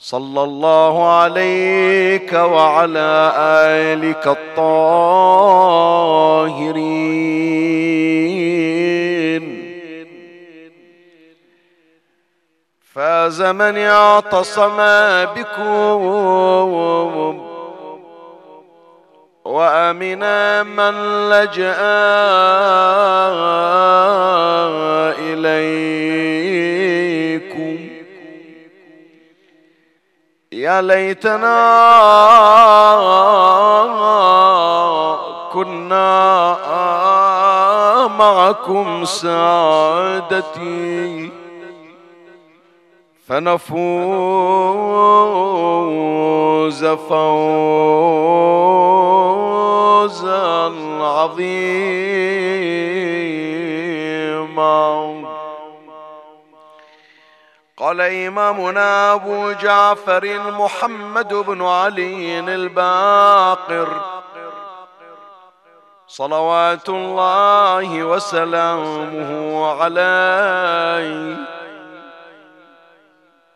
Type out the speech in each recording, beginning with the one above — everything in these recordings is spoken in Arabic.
صلى الله عليك وعلى آلك الطاهرين. فاز من اعتصم بكم وامنا من لجأ إليكم. يا ليتنا كنا معكم سعادتي فنفوز فوزا عظيما. قال إمامنا أبو جعفر محمد بن علي الباقر. صلوات الله وسلامه عليه.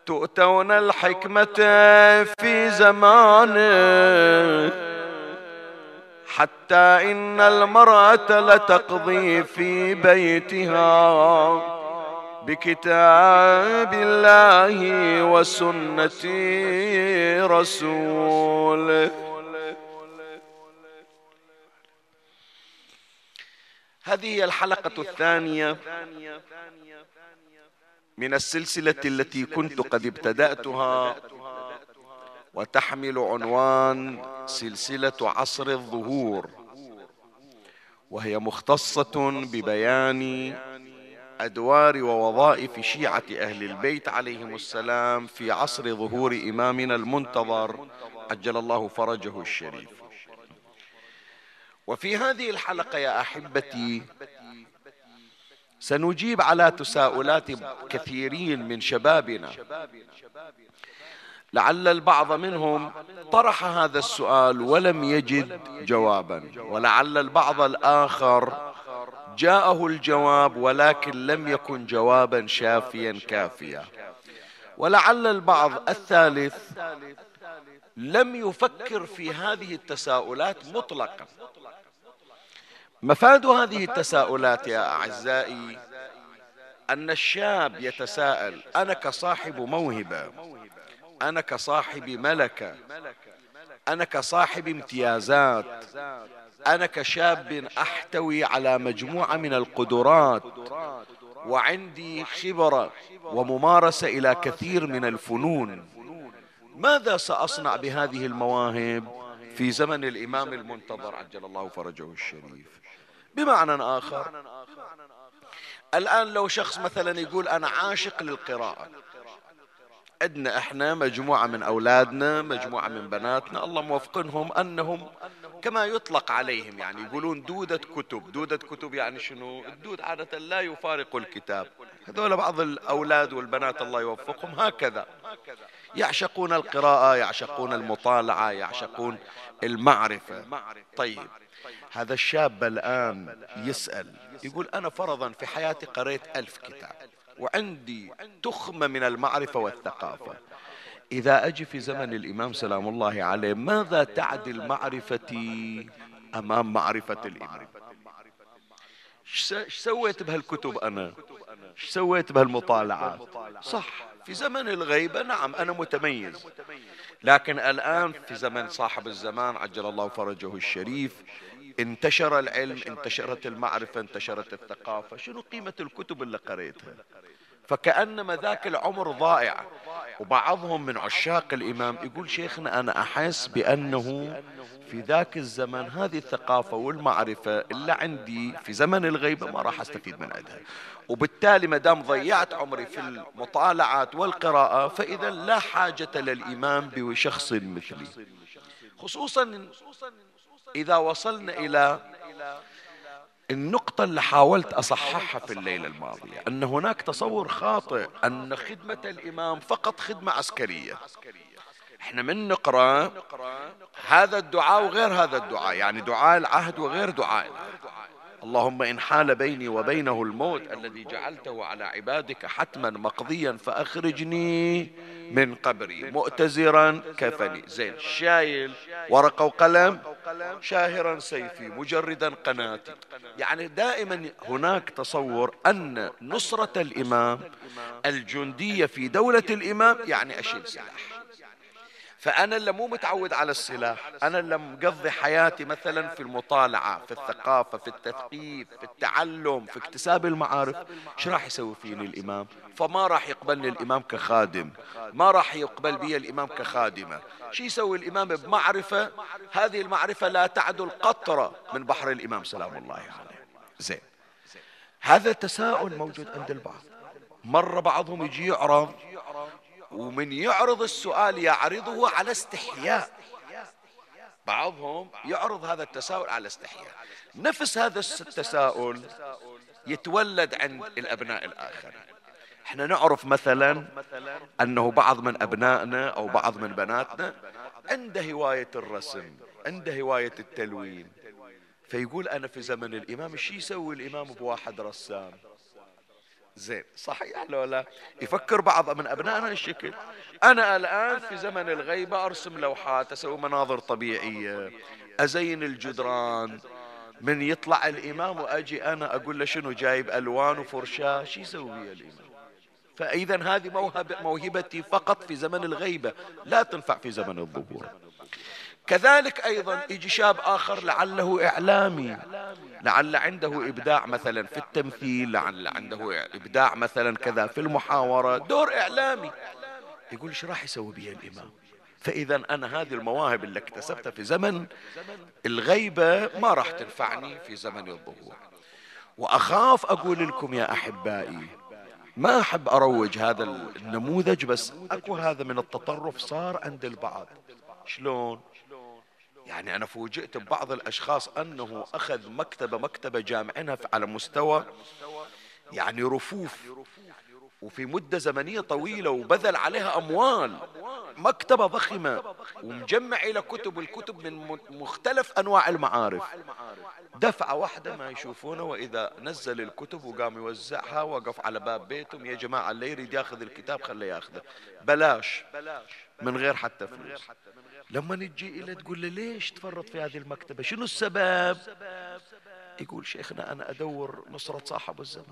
تؤتون الحكمة في زمانه. حتى إن المرأة لتقضي في بيتها. بكتاب الله وسنة رسوله. هذه الحلقة الثانية من السلسلة التي كنت قد ابتدأتها وتحمل عنوان سلسلة عصر الظهور وهي مختصة ببيان أدوار ووظائف شيعة أهل البيت عليهم السلام في عصر ظهور إمامنا المنتظر. عجل الله فرجه الشريف. وفي هذه الحلقة يا أحبتي سنجيب على تساؤلات كثيرين من شبابنا. لعل البعض منهم طرح هذا السؤال ولم يجد جوابا. ولعل البعض الآخر جاءه الجواب ولكن لم يكن جوابا شافيا كافيا. ولعل البعض الثالث لم يفكر في هذه التساؤلات مطلقا. مفاد هذه التساؤلات يا أعزائي أن الشاب يتساءل أنا كصاحب موهبة أنا كصاحب ملكة أنا كصاحب امتيازات أنا كشاب أحتوي على مجموعة من القدرات وعندي خبرة وممارسة إلى كثير من الفنون. ماذا سأصنع بهذه المواهب في زمن الإمام المنتظر عجل الله فرجه الشريف؟ بمعنى آخر الآن لو شخص مثلا يقول أنا عاشق للقراءة عندنا إحنا مجموعة من أولادنا مجموعة من بناتنا الله موفقنهم أنهم كما يطلق عليهم يعني يقولون دودة كتب دودة كتب يعني شنو؟ الدود عادة لا يفارق الكتاب. هذول بعض الأولاد والبنات الله يوفقهم هكذا. يعشقون القراءة يعشقون المطالعة يعشقون المعرفة. طيب هذا الشاب الآن يسأل يقول أنا فرضا في حياتي قريت ألف كتاب. وعندي تخمة من المعرفة والثقافة. إذا أجي في زمن الإمام سلام الله عليه ماذا تعدل معرفتي أمام معرفة الإمام؟ إيش سويت بهالكتب أنا؟ إيش سويت بهالمطالعات؟ صح في زمن الغيبة نعم أنا متميز. لكن الآن في زمن صاحب الزمان عجل الله فرجه الشريف انتشر العلم انتشرت المعرفة انتشرت الثقافة. شنو قيمة الكتب اللي قريتها؟ فكأنما ذاك العمر ضائع. وبعضهم من عشاق الإمام يقول شيخنا أنا أحس بأنه في ذاك الزمن هذه الثقافة والمعرفة اللي عندي في زمن الغيبة ما راح أستفيد من عندها وبالتالي ما دام ضيعت عمري في المطالعات والقراءة فإذا لا حاجة للإمام بشخص مثلي. خصوصا إذا وصلنا إلى النقطة اللي حاولت أصححها في الليلة الماضية أن هناك تصور خاطئ أن خدمة الإمام فقط خدمة عسكرية. إحنا من نقرأ هذا الدعاء وغير هذا الدعاء يعني دعاء العهد وغير دعاء العهد. اللهم إن حال بيني وبينه الموت الذي جعلته على عبادك حتما مقضيا فأخرجني من قبري مؤتزرا كفني. زين. شايل ورقة وقلم شاهرا سيفي مجردا قناتي. يعني دائما هناك تصور أن نصرة الإمام الجندية في دولة الإمام يعني أشيل سلاح. فأنا اللي مو متعود على السلاح. أنا اللي مقضي حياتي مثلا في المطالعة في الثقافة في التثقيف في التعلم في اكتساب المعارف. إيش راح يسوي فيني الإمام؟ فما راح يقبلني الإمام كخادم. ما راح يقبل بي الإمام كخادمة. شو يسوي الإمام؟ بمعرفة. هذه المعرفة لا تعدل قطرة من بحر الإمام سلام الله عليه. زين. هذا تساؤل موجود عند البعض. مرة بعضهم يجي يعرض ومن يعرض السؤال يعرضه على استحياء. بعضهم يعرض هذا التساؤل على استحياء. نفس هذا التساؤل يتولد عند الأبناء الآخرين. إحنا نعرف مثلا أنه بعض من أبنائنا أو بعض من بناتنا عنده هواية الرسم عنده هواية التلوين. فيقول أنا في زمن الإمام شو يسوي الإمام بواحد رسام؟ زين. صحيح لو لا؟ يفكر بعض من أبنائنا الشكل. أنا الآن في زمن الغيبة أرسم لوحات أسوي مناظر طبيعية أزين الجدران. من يطلع الإمام وأجي أنا أقول له شنو جايب ألوان وفرشاة؟ شو يسوي الإمام؟ فإذا هذه موهبة موهبتي فقط في زمن الغيبة لا تنفع في زمن الظهور. كذلك أيضا يجي شاب آخر لعله إعلامي لعل عنده إبداع مثلا في التمثيل لعل عنده إبداع مثلا كذا في المحاورة دور إعلامي. يقول إيش راح يسوي بي الإمام؟ فإذا أنا هذه المواهب اللي اكتسبتها في زمن الغيبة ما راح تنفعني في زمن الظهور وأخاف أقول لكم يا أحبائي ما أحب أروج هذا النموذج بس أكو هذا من التطرف صار عند البعض. شلون؟ يعني أنا فوجئت ببعض الأشخاص أنه أخذ مكتبة مكتبة جامعينها على مستوى يعني رفوف. وفي مدة زمنية طويلة وبذل عليها أموال. مكتبة ضخمة. ومجمع إلى كتب الكتب من مختلف أنواع المعارف. دفعة واحدة ما يشوفونه وإذا نزل الكتب وقام يوزعها وقف على باب بيتهم يا جماعة اللي يريد ياخذ الكتاب خليه ياخذه. بلاش. من غير حتى فلوس. لما نجي إلى تقول له ليش تفرط في هذه المكتبة؟ شنو السبب؟ يقول شيخنا أنا أدور نصرة صاحب الزمان.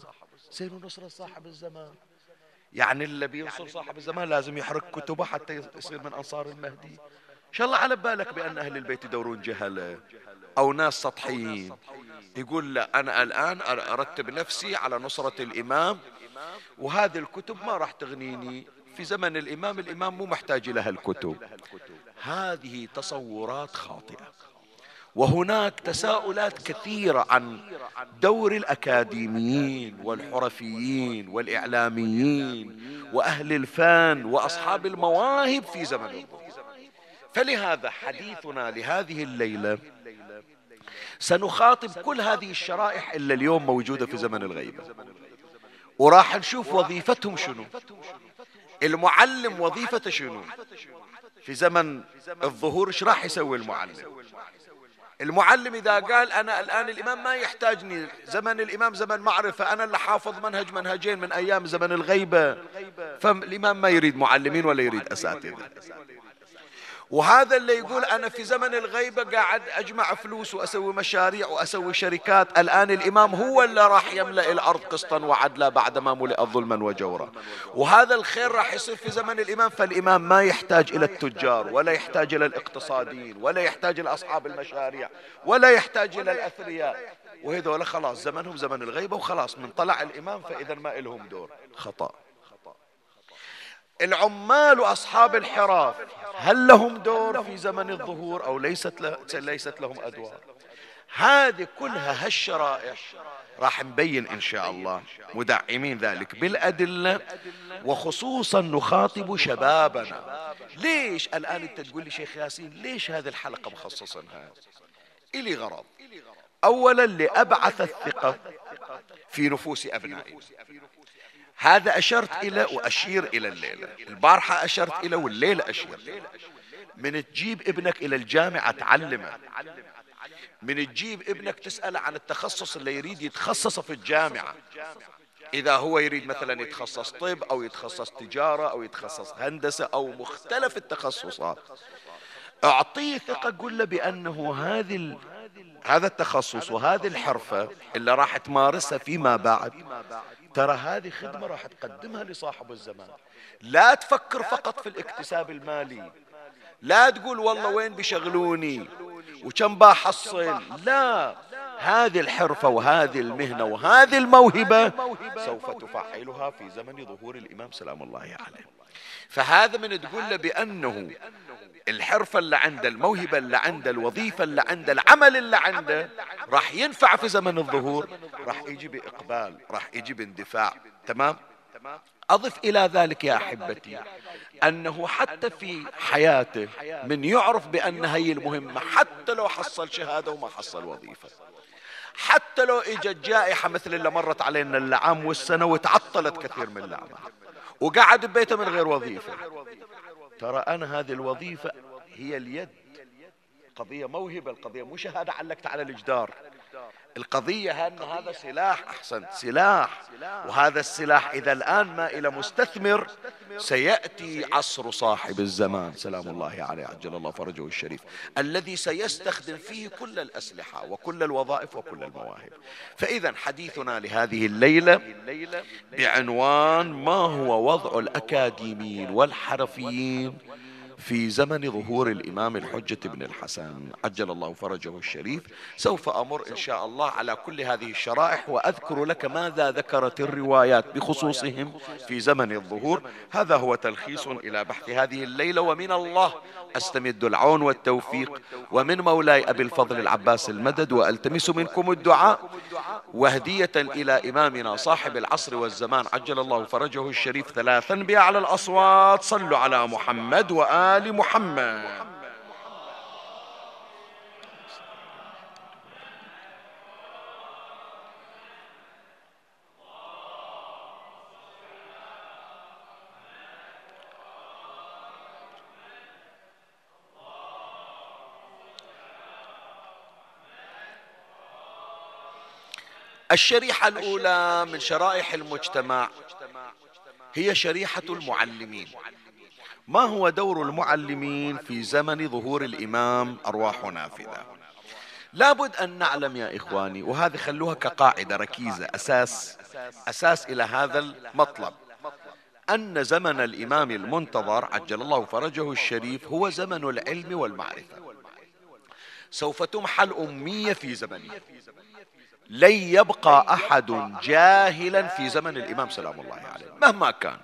زين نصرة صاحب الزمان. يعني اللي بينصر صاحب الزمان لازم يحرق كتبه حتى يصير من أنصار المهدي. إن شاء الله على بالك بأن أهل البيت يدورون جهلة أو ناس سطحيين. يقول لا أنا الآن أرتب نفسي على نصرة الإمام وهذه الكتب ما راح تغنيني. في زمن الإمام الإمام مو محتاج لها الكتب هذه تصورات خاطئة. وهناك تساؤلات كثيرة عن دور الأكاديميين والحرفيين والإعلاميين وأهل الفن وأصحاب المواهب في زمن فلهذا حديثنا لهذه الليلة سنخاطب كل هذه الشرائح إلا اليوم موجودة في زمن الغيبة. وراح نشوف وظيفتهم شنو. المعلم وظيفته شنو؟ في زمن الظهور إيش راح يسوي المعلم؟ المعلم إذا قال أنا الآن الإمام ما يحتاجني زمن الإمام زمن معرفة أنا اللي حافظ منهج منهجين من أيام زمن الغيبة. فالإمام ما يريد معلمين ولا يريد أساتذة. وهذا اللي يقول أنا في زمن الغيبة قاعد أجمع فلوس وأسوي مشاريع وأسوي شركات. الآن الإمام هو اللي راح يملأ الأرض قسطا وعدلا بعدما ملئت ظلما وجورا. وهذا الخير راح يصير في زمن الإمام فالإمام ما يحتاج إلى التجار ولا يحتاج إلى الاقتصاديين ولا يحتاج إلى أصحاب المشاريع ولا يحتاج إلى الأثرياء. وهذول خلاص زمنهم زمن الغيبة وخلاص من طلع الإمام فإذا ما إلهم دور. خطأ. العمال وأصحاب الحراف. هل لهم دور في زمن الظهور أو ليست, ليست لهم أدوار؟ هذه كلها هالشرائح. راح نبين إن شاء الله مدعمين ذلك بالأدلة وخصوصا نخاطب شبابنا. ليش الآن أنت تقول لي شيخ ياسين ليش هذه الحلقة مخصصنها؟ إلي غرض. أولا لأبعث الثقة في نفوس أبنائي هذا أشرت إلى وأشير إلى الليلة. البارحة أشرت إلى والليلة أشير. من تجيب ابنك إلى الجامعة تعلمه. من تجيب ابنك تسأله عن التخصص اللي يريد يتخصصه في الجامعة. إذا هو يريد مثلا يتخصص طب أو يتخصص تجارة أو يتخصص هندسة أو مختلف التخصصات. أعطيه ثقة قل له بأنه هذه هذا التخصص وهذه الحرفة اللي راح تمارسها فيما بعد ترى هذه خدمة راح تقدمها لصاحب الزمان. لا تفكر فقط في الاكتساب المالي. لا تقول والله وين بيشغلوني وكم بحصل لا هذه الحرفة وهذه المهنة وهذه الموهبة سوف تفعلها في زمن ظهور الإمام سلام الله عليه. فهذا من تقول له بأنه الحرفة اللي عنده الموهبة اللي عنده الوظيفة اللي عنده العمل اللي عنده راح ينفع في زمن الظهور راح يجي بإقبال راح يجي باندفاع تمام؟ أضف إلى ذلك يا أحبتي أنه حتى في حياته من يعرف بأن هي المهمة حتى لو حصل شهادة وما حصل وظيفة. حتى لو إجت جائحة مثل اللي مرت علينا العام والسنة وتعطلت كثير من الأعمال وقعد ببيته من غير وظيفة. ترى أنا هذه الوظيفة هي اليد. قضية موهبة القضية مو شهادة علقت على الجدار القضية أن هذا سلاح أحسن. سلاح وهذا السلاح إذا الآن ما إلى مستثمر سيأتي عصر صاحب الزمان. سلام الله عليه عجل الله فرجه الشريف. الذي سيستخدم فيه كل الأسلحة وكل الوظائف وكل المواهب. فإذا حديثنا لهذه الليلة بعنوان ما هو وضع الأكاديميين والحرفيين. في زمن ظهور الإمام الحجة بن الحسن. عجل الله فرجه الشريف. سوف أمر إن شاء الله على كل هذه الشرائح وأذكر لك ماذا ذكرت الروايات بخصوصهم في زمن الظهور. هذا هو تلخيص إلى بحث هذه الليلة. ومن الله أستمد العون والتوفيق. ومن مولاي أبي الفضل العباس المدد وألتمس منكم الدعاء. وهدية إلى إمامنا صاحب العصر والزمان. عجل الله فرجه الشريف ثلاثا بأعلى الأصوات. صلوا على محمد وآل محمد. الشريحة الأولى من شرائح المجتمع هي شريحة المعلمين. ما هو دور المعلمين في زمن ظهور الإمام أرواح نافذة؟ لابد أن نعلم يا إخواني وهذه خلوها كقاعدة ركيزة أساس أساس إلى هذا المطلب. أن زمن الإمام المنتظر عجل الله فرجه الشريف هو زمن العلم والمعرفة. سوف تمحى الأمية في زمنه. لن يبقى أحد جاهلا في زمن الإمام سلام الله عليه. مهما كان.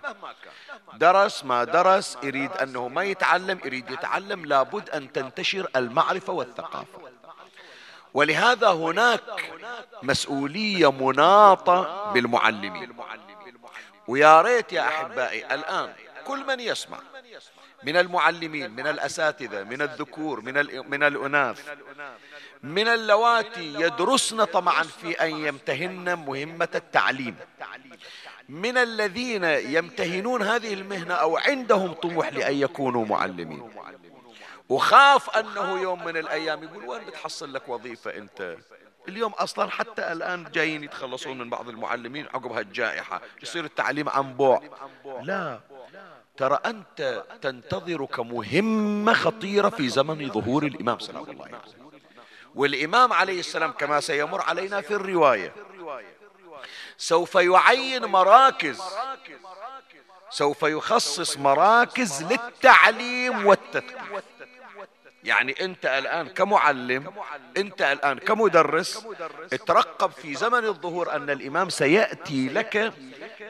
درس ما درس يريد أنه ما يتعلم يريد يتعلم لابد أن تنتشر المعرفة والثقافة. ولهذا هناك مسؤولية مناطة بالمعلمين. ويا ريت يا أحبائي الآن كل من يسمع. من المعلمين من الأساتذة من الذكور من من الأناث من اللواتي يدرسن طمعا في أن يمتهن مهمة التعليم. من الذين يمتهنون هذه المهنة أو عندهم طموح لأن يكونوا معلمين. وخاف أنه يوم من الأيام يقول وين بتحصل لك وظيفة أنت؟ اليوم أصلا حتى الآن جايين يتخلصون من بعض المعلمين عقب هالجائحة يصير التعليم عن بعد. لا. ترى أنت تنتظرك مهمة خطيرة في زمن ظهور الإمام سلام الله عليه والإمام عليه السلام كما سيمر علينا في الرواية سوف يعين مراكز سوف يخصص مراكز للتعليم والتثقيف يعني انت الآن كمعلم انت الآن كمدرس اترقب في زمن الظهور أن الإمام سيأتي لك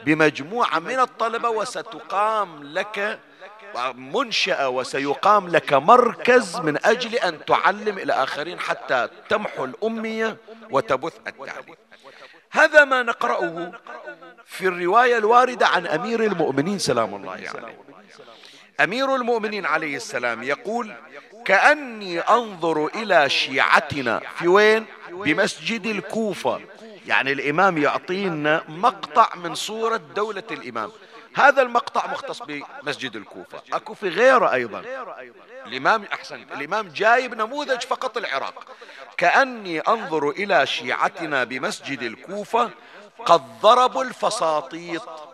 بمجموعة من الطلبة وستقام لك منشأة وسيقام لك مركز من أجل أن تعلم إلى آخرين حتى تمحو الأمية وتبث التعليم هذا ما نقرأه في الرواية الواردة عن أمير المؤمنين سلام الله عليه. يعني. أمير المؤمنين عليه السلام يقول كأني أنظر إلى شيعتنا. في وين? بمسجد الكوفة. يعني الإمام يعطينا مقطع من صورة دولة الإمام. هذا المقطع مختص بمسجد الكوفة. أكو في غيره أيضا. الإمام أحسن. الإمام جايب نموذج فقط العراق. كأني أنظر إلى شيعتنا بمسجد الكوفة قد ضربوا الفساطيط.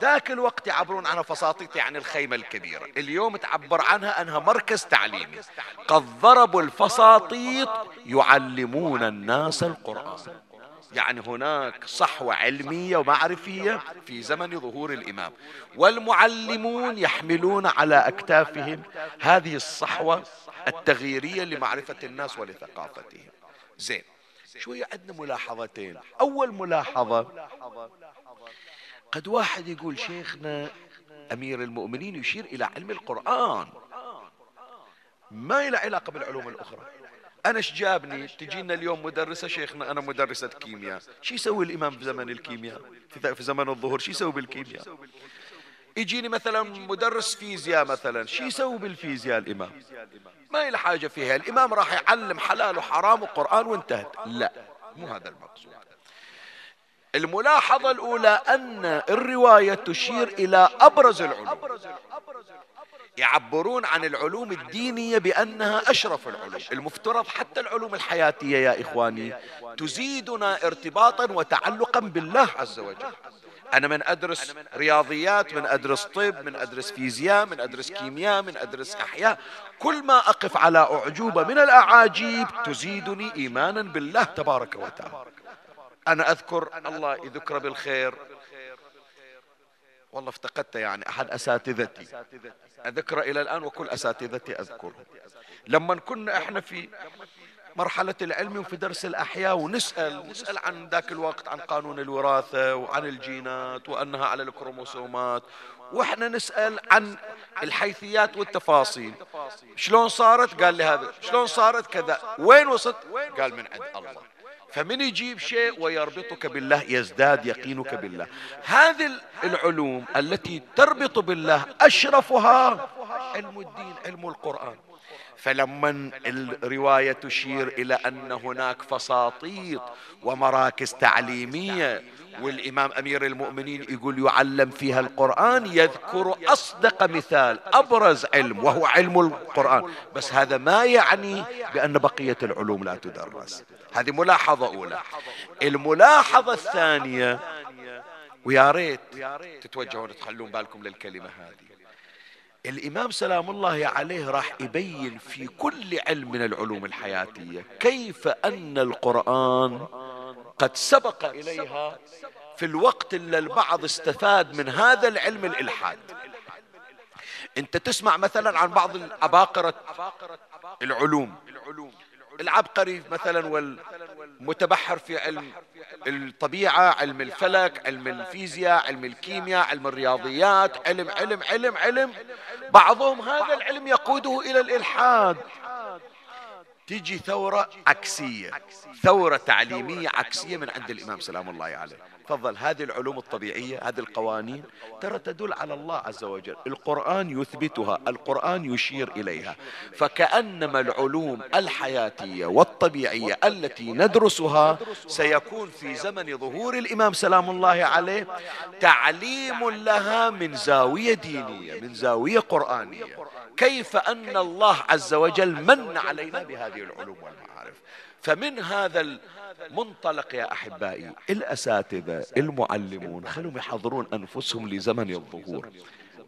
ذاك الوقت يعبرون عنها فساطيط يعني الخيمة الكبيرة. اليوم تعبر عنها أنها مركز تعليمي. قد ضربوا الفساطيط يعلمون الناس القرآن. يعني هناك صحوة علمية ومعرفية في زمن ظهور الإمام. والمعلمون يحملون على أكتافهم هذه الصحوة التغييرية لمعرفة الناس ولثقافتهم. زين شوية عندنا ملاحظتين. أول ملاحظة قد واحد يقول شيخنا أمير المؤمنين يشير إلى علم القرآن. ما له علاقة بالعلوم الأخرى. أنا إيش جابني؟ تجينا اليوم مدرسة شيخنا أنا مدرسة كيمياء. شو يسوي الإمام في زمن الكيمياء؟ في زمن الظهر شو يسوي بالكيمياء؟ يجيني مثلا مدرس فيزياء مثلا شو يسوي بالفيزياء الإمام؟ ما له حاجة فيها. الإمام راح يعلم حلال وحرام وقرآن وانتهت. لا مو هذا المقصود. الملاحظة الأولى أن الرواية تشير إلى أبرز العلوم. يعبرون عن العلوم الدينية بأنها أشرف العلوم. المفترض حتى العلوم الحياتية يا إخواني تزيدنا ارتباطا وتعلقا بالله عز وجل. أنا من أدرس رياضيات من أدرس طب من أدرس فيزياء من أدرس كيمياء من أدرس أحياء. كل ما أقف على أعجوبة من الأعاجيب تزيدني إيمانا بالله تبارك وتعالى. أنا أذكر الله يذكر بالخير. والله افتقدت يعني أحد أساتذتي. أذكر إلى الآن وكل أساتذتي أذكره لما كنا إحنا في مرحلة العلم وفي درس الأحياء ونسأل نسأل عن ذاك الوقت عن قانون الوراثة وعن الجينات وأنها على الكروموسومات. وإحنا نسأل عن الحيثيات والتفاصيل. شلون صارت؟ قال لي هذا. شلون صارت؟ كذا. وين وصلت؟ قال من عند الله. فمن يجيب شيء ويربطك بالله يزداد يقينك بالله. هذه العلوم التي تربط بالله أشرفها علم الدين علم القرآن. فلما الرواية تشير إلى أن هناك فساطيط ومراكز تعليمية والإمام أمير المؤمنين يقول يعلم فيها القرآن يذكر أصدق مثال أبرز علم وهو علم القرآن. بس هذا ما يعني بأن بقية العلوم لا تدرس. هذه ملاحظة أولى. الملاحظة الثانية ويا ريت تتوجهون تخلون بالكم للكلمة هذه. الإمام سلام الله عليه راح يبين في كل علم من العلوم الحياتية كيف أن القرآن قد سبق إليها في الوقت اللي البعض استفاد من هذا العلم الإلحاد. أنت تسمع مثلا عن بعض العباقرة العلوم. العبقري مثلا والمتبحر في علم الطبيعة علم الفلك علم الفيزياء علم الكيمياء علم الرياضيات علم علم علم علم. بعضهم هذا العلم يقوده إلى الإلحاد. تيجي ثورة عكسية ثورة تعليمية عكسية من عند الإمام سلام الله عليه. تفضل هذه العلوم الطبيعية هذه القوانين ترى تدل على الله عز وجل. القرآن يثبتها القرآن يشير إليها. فكأنما العلوم الحياتية والطبيعية التي ندرسها سيكون في زمن ظهور الإمام سلام الله عليه تعليم لها من زاوية دينية من زاوية قرآنية. كيف أن الله عز وجل من علينا بهذه العلوم والمعارف فمن هذا المنطلق يا أحبائي الأساتذة المعلمون خلهم يحضرون أنفسهم لزمن الظهور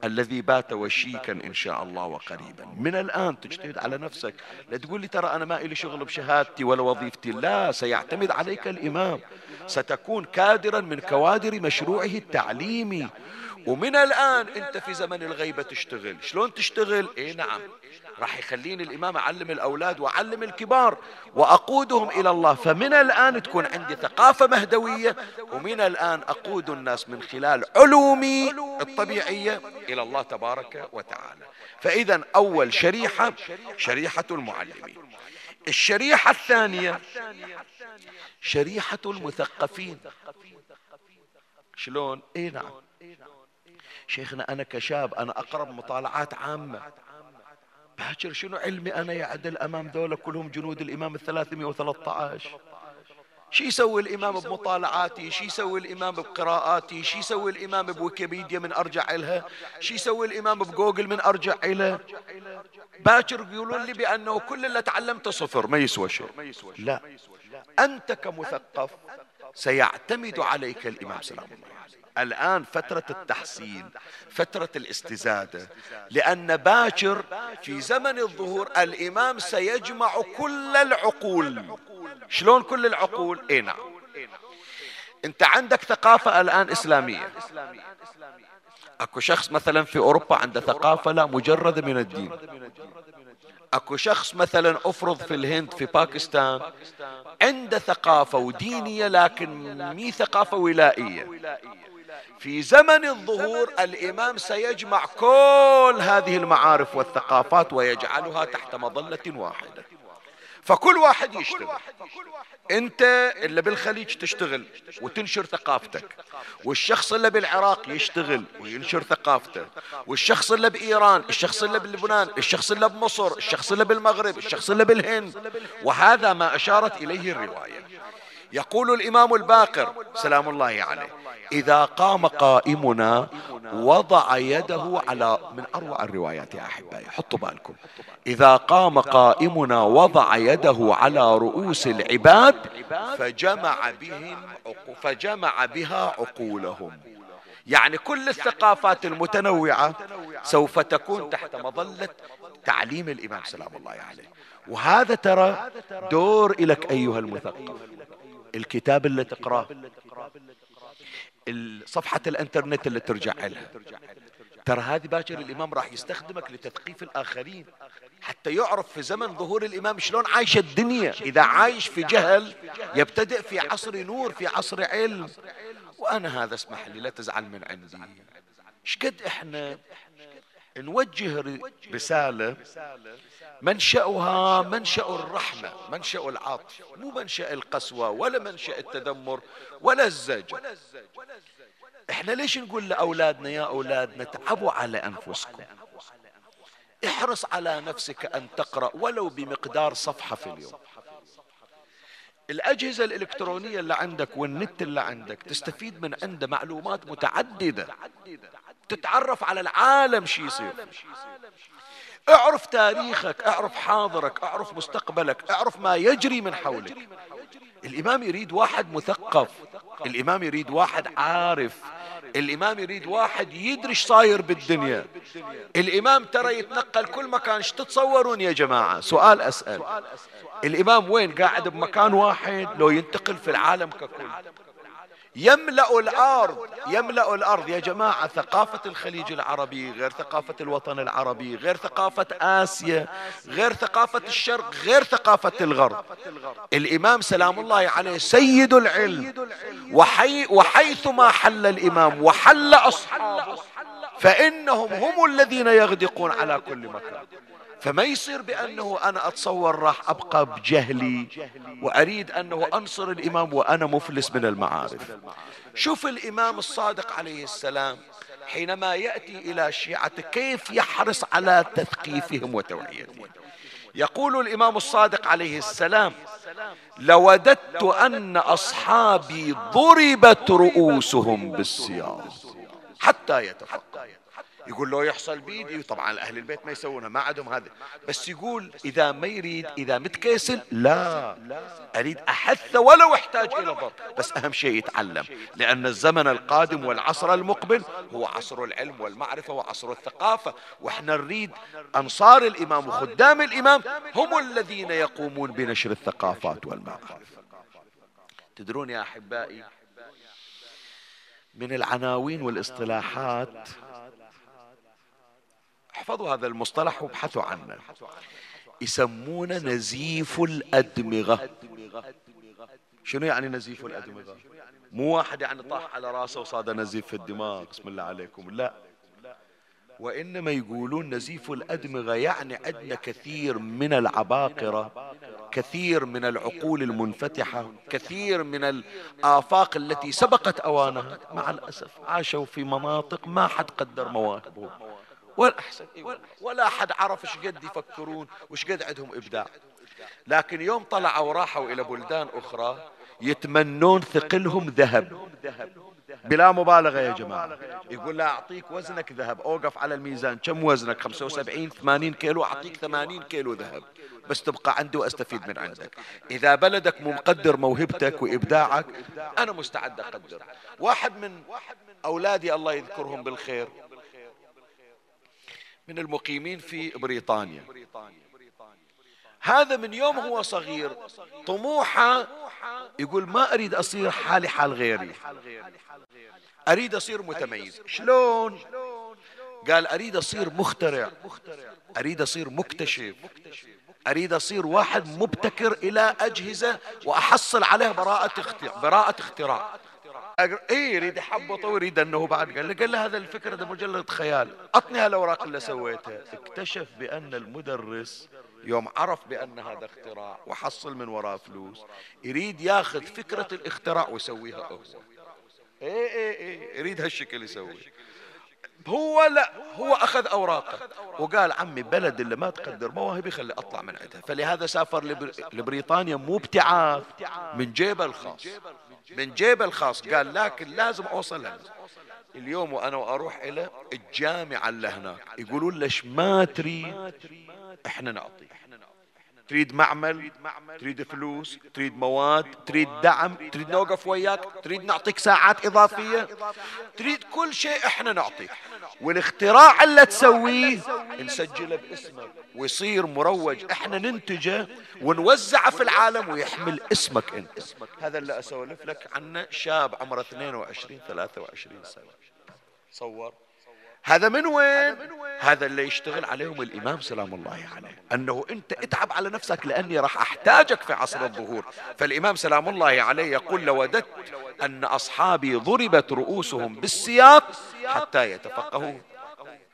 الذي بات وشيكا إن شاء الله وقريبا. من الآن تجتهد على نفسك. لا تقول لي ترى أنا ما إلي شغل بشهادتي ولا وظيفتي. لا سيعتمد عليك الإمام. ستكون كادرا من كوادر مشروعه التعليمي. ومن الآن أنت في زمن الغيبة تشتغل. شلون تشتغل؟ إيه نعم. راح يخليني الإمام أعلم الأولاد وأعلم الكبار وأقودهم إلى الله. فمن الآن تكون عندي ثقافة مهدوية ومن الآن أقود الناس من خلال علومي الطبيعية إلى الله تبارك وتعالى. فإذا أول شريحة شريحة المعلمين. الشريحة الثانية شريحة المثقفين. شلون؟ اي نعم. شيخنا أنا كشاب أنا أقرب مطالعات عامة. باكر شنو علمي أنا يعدل أمام ذولا كلهم جنود الإمام وثلاثة عشر؟ شي يسوي الإمام بمطالعاتي شي يسوي الإمام بقراءاتي شي يسوي الإمام بويكيبيديا من أرجع إلها شي يسوي الإمام بجوجل من أرجع إلى باكر يقولون لي بأنه كل اللي تعلمته صفر ما يسوى شيء. لا. أنت كمثقف سيعتمد عليك الإمام سلام الله الآن فترة التحصيل فترة الاستزادة. لأن باكر في زمن الظهور الإمام سيجمع كل العقول. شلون كل العقول؟ اي نعم. أنت عندك ثقافة الآن إسلامية. أكو شخص مثلا في أوروبا عنده ثقافة لا مجردة من الدين. أكو شخص مثلا أفرض في الهند في باكستان عنده ثقافة ودينية لكن مي ثقافة ولائية. في زمن الظهور الإمام سيجمع كل هذه المعارف والثقافات ويجعلها تحت مظلة واحدة. فكل واحد يشتغل. انت اللي بالخليج تشتغل وتنشر ثقافتك. والشخص اللي بالعراق يشتغل وينشر ثقافته. والشخص اللي بإيران الشخص اللي بلبنان الشخص اللي بمصر الشخص اللي بالمغرب الشخص اللي بالهند. وهذا ما أشارت إليه الرواية. يقول الإمام الباقر سلام الله عليه إذا قام قائمنا وضع يده على من أروع الروايات يا أحبائي حطوا بالكم. إذا قام قائمنا وضع يده على رؤوس العباد فجمع بهم فجمع بها عقولهم. يعني كل الثقافات المتنوعة سوف تكون تحت مظلة تعليم الإمام سلام الله عليه. وهذا ترى دور لك أيها المثقف. الكتاب اللي تقراه صفحة الإنترنت اللي ترجع لها. ترى هذه باكر الإمام راح يستخدمك لتثقيف الآخرين حتى يعرف في زمن ظهور الإمام شلون عايش الدنيا. إذا عايش في جهل يبتدئ في عصر نور في عصر علم. وأنا هذا اسمح لي لا تزعل من عندي. شقد إحنا نوجه رسالة منشأها منشأ الرحمة منشأ العطف مو منشأ القسوة ولا منشأ التذمر ولا الزجر. إحنا ليش نقول لأولادنا يا أولادنا تعبوا على أنفسكم؟ احرص على نفسك أن تقرأ ولو بمقدار صفحة في اليوم. الأجهزة الإلكترونية اللي عندك والنت اللي عندك تستفيد من عنده معلومات متعددة تتعرف على العالم شي يصير اعرف تاريخك اعرف حاضرك اعرف مستقبلك اعرف ما يجري من حولك. الإمام يريد واحد مثقف الإمام يريد واحد عارف الإمام يريد واحد يدري إيش صاير بالدنيا. الإمام ترى يتنقل كل مكان إيش تتصورون يا جماعة؟ سؤال أسأل. الإمام وين؟ قاعد بمكان واحد لو ينتقل في العالم ككل. يملأ الأرض يملأ الأرض. يا جماعة ثقافة الخليج العربي غير ثقافة الوطن العربي غير ثقافة آسيا غير ثقافة الشرق غير ثقافة الغرب. الإمام سلام الله عليه سيد العلم وحي وحيثما حل الإمام وحل أصحابه فإنهم هم الذين يغدقون على كل مكان. فما يصير بأنه أنا أتصور راح أبقى بجهلي وأريد أنه أنصر الإمام وأنا مفلس من المعارف. شوف الإمام الصادق عليه السلام حينما يأتي إلى شيعته كيف يحرص على تثقيفهم وتوعيتهم. يقول الإمام الصادق عليه السلام لوددت أن أصحابي ضربت رؤوسهم بالسياط حتى يتفقهوا. يقول لو يحصل بيدي طبعا أهل البيت ما يسوونها ما عندهم هذا. بس يقول إذا ما يريد إذا متكيسل لا. أريد أحث ولو أحتاج إلى ضرب. بس أهم شيء يتعلم لأن الزمن القادم والعصر المقبل هو عصر العلم والمعرفة وعصر الثقافة. وإحنا نريد أنصار الإمام وخدام الإمام هم الذين يقومون بنشر الثقافات والمعارف. تدرون يا أحبائي من العناوين والاصطلاحات احفظوا هذا المصطلح وابحثوا عنه. يسمونه نزيف الأدمغة. شنو يعني نزيف الأدمغة؟ مو واحد يعني طاح على راسه وصاد نزيف في الدماغ بسم الله عليكم. لا. وإنما يقولون نزيف الأدمغة يعني عندنا كثير من العباقرة كثير من العقول المنفتحة كثير من الآفاق التي سبقت أوانها. مع الأسف عاشوا في مناطق ما حد قدر مواهبهم. ولا أحسن. ولا أحد عرف إيش قد يفكرون وش قد عندهم إبداع. لكن يوم طلعوا وراحوا إلى بلدان أخرى يتمنون ثقلهم ذهب. بلا مبالغة يا جماعة. يقول لا أعطيك وزنك ذهب. أوقف على الميزان. كم وزنك؟ 75 80 كيلو. أعطيك 80 كيلو ذهب. بس تبقى عندي وأستفيد من عندك. إذا بلدك مقدر موهبتك وإبداعك أنا مستعد أقدر. واحد من أولادي الله يذكرهم بالخير. من المقيمين في بريطانيا. هذا من يوم هو صغير. طموحة يقول ما أريد أصير حالي حال غيري. أريد أصير متميز. شلون؟ قال أريد أصير مخترع. أريد أصير مكتشف. أريد أصير واحد مبتكر إلى أجهزة وأحصل عليها براءة اختراع. اي يريد يحبطه ويريد أنه بعد. قال له قال له هذا الفكرة ده مجرد خيال. اعطني هالأوراق اللي سويتها اكتشف بأن المدرس يوم عرف بأن هذا اختراع وحصل من وراه فلوس يريد ياخذ فكرة الاختراع ويسويها هو. اي اي اي يريد هالشكل يسوي هو لا هو أخذ أوراقه وقال عمي بلد اللي ما تقدر مواهبي خلي أطلع من عندها. فلهذا سافر لبريطانيا مو ابتعاث من جيبه الخاص. من جيبه الخاص. قال لكن لازم أوصل هنا. اليوم وأنا أروح إلى الجامعة اللي هناك. يقولون ليش ما تريد إحنا نعطي تريد معمل تريد فلوس تريد مواد تريد دعم تريد نوقف وياك تريد نعطيك ساعات إضافية. تريد كل شيء إحنا نعطيك والاختراع اللي تسويه نسجله باسمك ويصير مروج. إحنا ننتجه ونوزعه في العالم ويحمل اسمك أنت. هذا اللي أسولف لك عنه شاب عمره 22 23 سنة. صور. هذا من وين؟ هذا اللي يشتغل عليهم الإمام سلام الله عليه. أنه أنت اتعب على نفسك لأني راح أحتاجك في عصر الظهور. فالإمام سلام الله عليه يقول لوددت أن أصحابي ضربت رؤوسهم بالسياط حتى يتفقهوا.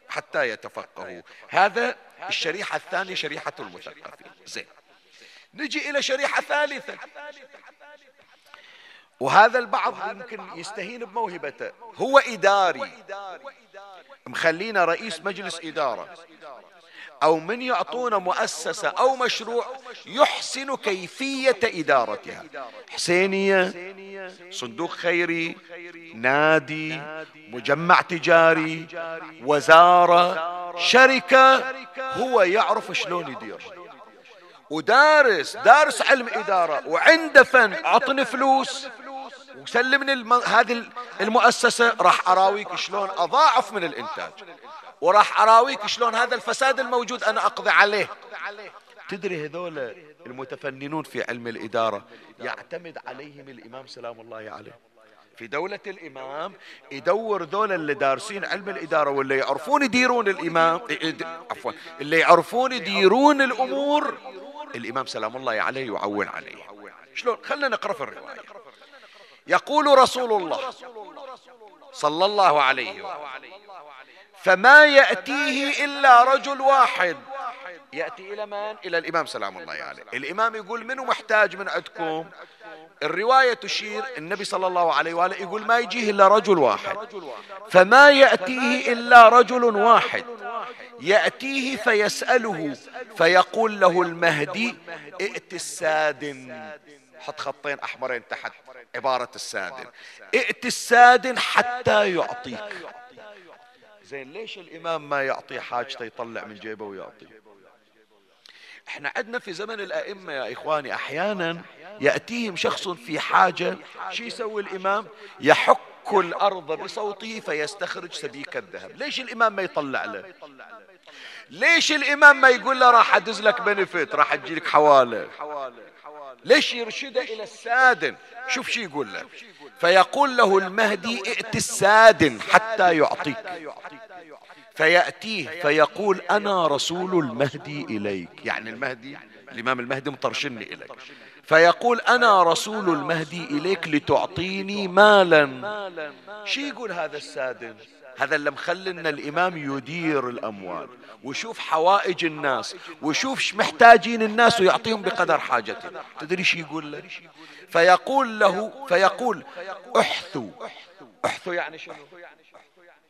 حتى يتفقهوا. هذا الشريحة الثانية شريحة المثقفين. زين. نجي إلى شريحة ثالثة. وهذا البعض يمكن يستهين بموهبته. هو إداري. مخلينا رئيس مجلس إدارة. أو من يعطونا مؤسسة أو مشروع يحسن كيفية إدارتها. حسينية صندوق خيري نادي مجمع تجاري وزارة شركة هو يعرف شلون يدير. ودارس دارس علم إدارة. وعنده فن عطني فلوس. وسلمني الم... هذه المؤسسة راح أراويك شلون أضاعف من الإنتاج. وراح أراويك شلون هذا الفساد الموجود أنا أقضي عليه. تدري هذول المتفننون في علم الإدارة يعتمد عليهم الإمام سلام الله عليه. في دولة الإمام يدور ذول اللي دارسين علم الإدارة واللي يعرفون يديرون الإمام عفوا اللي يعرفون يديرون الأمور الإمام سلام الله عليه يعون عليه. شلون؟ خلنا نقرأ في الرواية. يقول رسول الله صلى الله عليه وآله فما يأتيه إلا رجل واحد. يأتي إلى من؟ إلى الإمام سلام الله عليه. الإمام يقول منو محتاج من عندكم؟ الرواية تشير النبي صلى الله عليه وآله يقول ما يجيه إلا رجل واحد. فما يأتيه إلا رجل واحد. يأتيه فيسأله فيقول له المهدي ائت السادن حط خطين أحمرين تحت. عبارة السادن. ائت السادن حتى يعطيك. زين ليش الإمام ما يعطي حاجته يطلع من جيبه ويعطي؟ إحنا عندنا في زمن الأئمة يا إخواني أحيانا يأتيهم شخص في حاجة شو يسوي الإمام؟ يحك الأرض بصوته فيستخرج سبيك الذهب. ليش الإمام ما يطلع له؟ ليش الإمام ما يقول له راح أدز لك بنفت راح تجيلك حوالة؟ ليش يرشده إلى السادن؟ شوف شو يقول له فيقول له المهدي ائت السادن حتى يعطيك. فيأتيه فيقول أنا رسول المهدي إليك. يعني المهدي الإمام المهدي مطرشني إليك. فيقول أنا رسول المهدي إليك لتعطيني مالا. شو يقول هذا السادن؟ هذا اللي مخلنا الإمام يدير الأموال ويشوف حوائج الناس ويشوف محتاجين الناس ويعطيهم بقدر حاجتهم. تدري شو يقول له؟ فيقول له فيقول أحثوا. أحثوا يعني شنو؟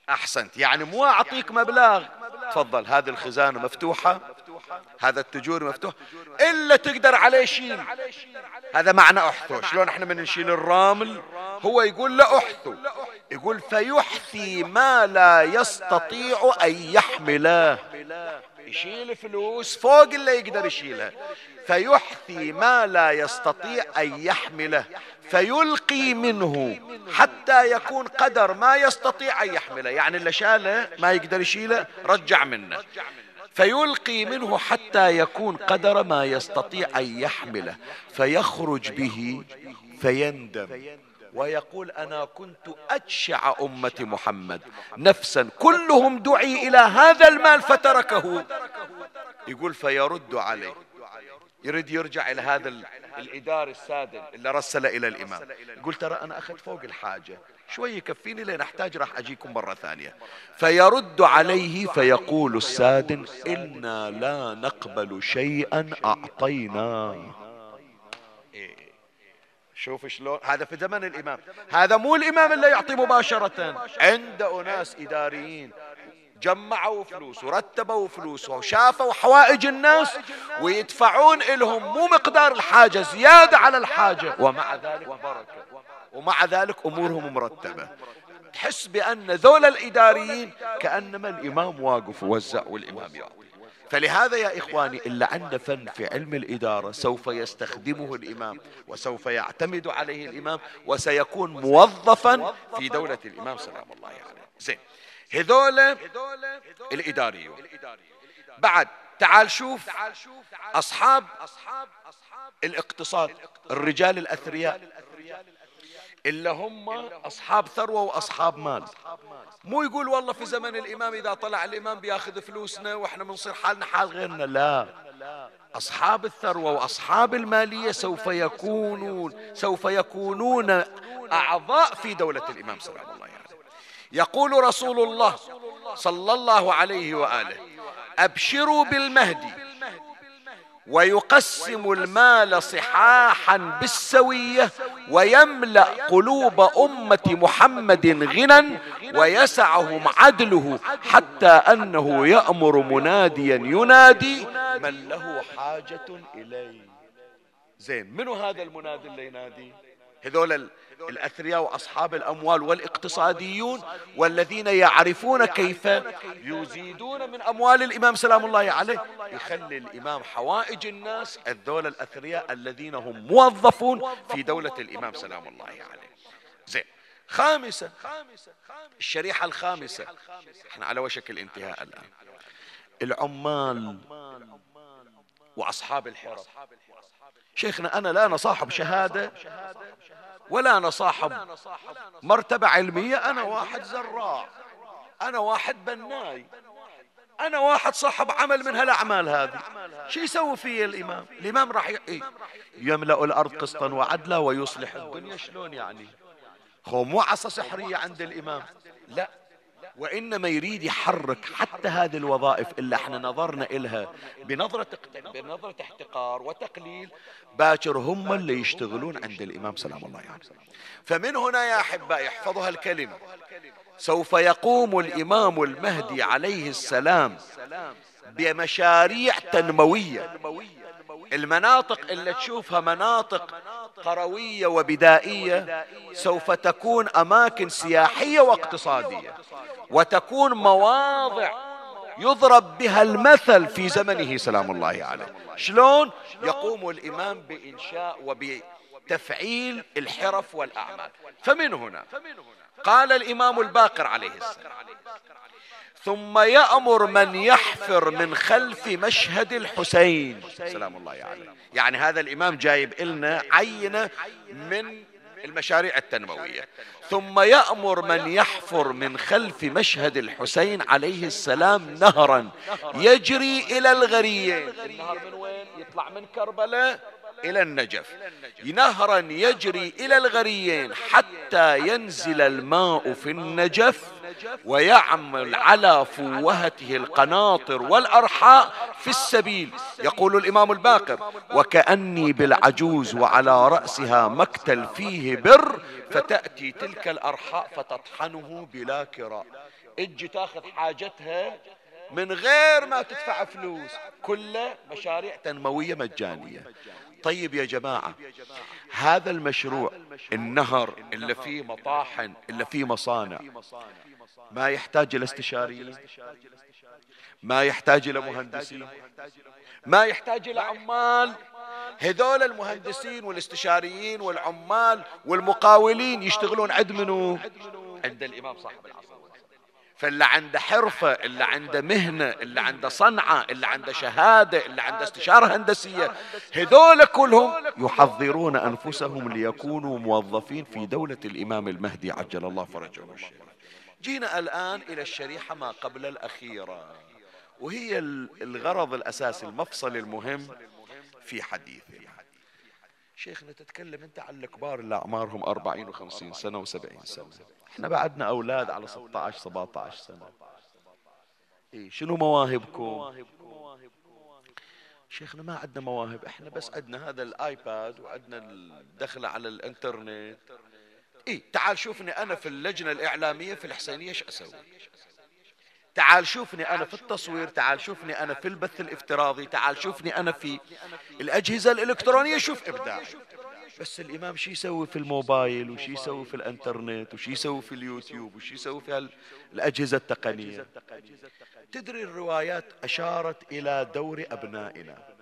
أحسنت. يعني مو أعطيك مبلغ. تفضل هذه الخزانة مفتوحة؟ هذا التجور مفتوح. إلا تقدر عليه شيل هذا معنى احثو شلون إحنا من نشيل الرامل؟ هو يقول لا احثو يقول فيحثي ما لا يستطيع أن يحمله. يشيل فلوس فوق اللي يقدر يشيلها فيحثي ما لا يستطيع أن يحمله. فيلقي منه حتى يكون قدر ما يستطيع أن يحمله. يعني اللي شاله ما يقدر يشيله رجع منه. فيلقي منه حتى يكون قدر ما يستطيع أن يحمله فيخرج به فيندم. ويقول أنا كنت أتشع أمة محمد. نفسا كلهم دعي إلى هذا المال فتركه. يقول فيرد عليه. يريد يرجع إلى هذا الاداري السادن اللي رسل إلى الإمام. يقول ترى أنا أخذت فوق الحاجة. شوي يكفيني لين أحتاج راح أجيكم مرة ثانية. فيرد عليه فيقول السادن إنا لا نقبل شيئا اعطيناه إيه. شوف شلون. هذا في زمن الإمام. هذا مو الإمام اللي يعطي مباشرة. عند أناس إداريين. جمعوا فلوس ورتبوا فلوس وشافوا حوائج الناس ويدفعون لهم مو مقدار الحاجة زيادة على الحاجة. ومع ذلك بركة. ومع ذلك أمورهم مرتبة. تحس بأن ذول الإداريين كأنما الإمام واقف ووزع والإمام يعطي. فلهذا يا إخواني اللي عنده فن في علم الإدارة سوف يستخدمه الإمام وسوف يعتمد عليه الإمام وسيكون موظفا في دولة الإمام سلام الله عليه. يعني. زين. هذول الإداريون. بعد تعال شوف أصحاب الاقتصاد الرجال الأثرياء. إلا هم أصحاب ثروة وأصحاب مال. مو يقول والله في زمن الإمام إذا طلع الإمام بياخذ فلوسنا وإحنا بنصير حالنا حال غيرنا. لا. أصحاب الثروة وأصحاب المالية سوف يكونون سوف يكونون أعضاء في دولة الإمام صلى الله عليه وسلم يقول رسول الله صلى الله عليه وآله أبشروا بالمهدي. ويقسم المال صحاحا بالسوية ويملأ قلوب أمة محمد غنى ويسعهم عدله حتى أنه يأمر مناديا ينادي من له حاجة إليه. زين منو هذا المنادي اللي ينادي؟ هذول الأثرياء وأصحاب الأموال والإقتصاديون والذين يعرفون كيف يزيدون من أموال الإمام سلام الله عليه يخلي الإمام حوائج الناس الذول الأثرياء الذين هم موظفون في دولة الإمام سلام الله عليه. زين خامسة الشريحة الخامسة. إحنا على وشك الانتهاء الآن. العمال وأصحاب الحرف شيخنا أنا لا أنا صاحب شهادة ولا أنا صاحب مرتبة علمية أنا واحد زراع أنا واحد بناي أنا واحد صاحب عمل من هالأعمال هذه. شو يسوي فيه الإمام؟ الإمام راح إيه؟ يملأ الأرض قسطا وعدلا ويصلح الدنيا شلون يعني؟ هو مو عصا سحرية عند الإمام. لا. وإنما يريد يحرك حتى هذه الوظائف اللي إحنا نظرنا إلها بنظرة بنظرة احتقار وتقليل. باكر هم اللي يشتغلون عند الإمام سلام الله عليه يعني. فمن هنا يا أحبائي احفظوا هالكلمة سوف يقوم الإمام المهدي عليه السلام بمشاريع تنموية. المناطق اللي تشوفها مناطق قروية وبدائية سوف تكون أماكن سياحية واقتصادية وتكون مواضع يضرب بها المثل في زمنه سلام الله عليه. شلون؟ يقوم الإمام بإنشاء وبتفعيل الحرف والأعمال. فمن هنا؟ قال الإمام الباقر عليه السلام. ثم يأمر من يحفر من خلف مشهد الحسين. سلام الله عليه يعني هذا الإمام جايب لنا عينة من المشاريع التنموية ثم يأمر من يحفر من خلف مشهد الحسين عليه السلام نهرا. يجري إلى الغريين النهر من وين؟ يطلع من كربلاء إلى النجف. نهرا يجري إلى الغريين حتى ينزل الماء في النجف. ويعمل على فوهته القناطر والأرحاء في السبيل. يقول الإمام الباقر وكأني بالعجوز وعلى رأسها مكتل فيه بر فتأتي تلك الأرحاء فتطحنه بلا كراء. أجي تاخذ حاجتها من غير ما تدفع فلوس. كله مشاريع تنموية مجانية. طيب يا جماعة هذا المشروع النهر اللي فيه مطاحن اللي فيه مصانع ما يحتاج إلى استشاريين ما يحتاج إلى مهندسين ما يحتاج إلى عمال. هذول المهندسين والاستشاريين والعمال والمقاولين يشتغلون عند منو؟ عند الإمام صاحب العصر. فاللي عنده حرفة اللي عنده مهنة اللي عنده صنعة اللي عنده شهادة اللي عنده استشارة هندسية هذول كلهم يحضرون أنفسهم ليكونوا موظفين في دولة الإمام المهدي عجل الله فرجه. الشريف جينا الآن إلى الشريحة ما قبل الأخيرة وهي الغرض الأساسي المفصل المهم في حديثنا شيخنا تتكلم أنت عن الكبار اللي أعمارهم 40 و50 سنة و70 سنة. إحنا بعدنا أولاد على 16 17 سنة. إيه شنو مواهبكم؟ شيخنا ما عندنا مواهب إحنا بس عندنا هذا الآيباد وعندنا الدخله على الإنترنت. إيه تعال شوفني أنا في اللجنة الإعلامية في الحسينية إيش أسوي؟ تعال شوفني أنا في التصوير تعال شوفني أنا في البث الافتراضي تعال شوفني أنا في الأجهزة الإلكترونية شوف إبداع. بس الإمام شو يسوي في الموبايل وشي يسوي في الإنترنت وشي يسوي في اليوتيوب وشي يسوي في الأجهزة التقنية؟ تدري الروايات أشارت إلى دور أبنائنا.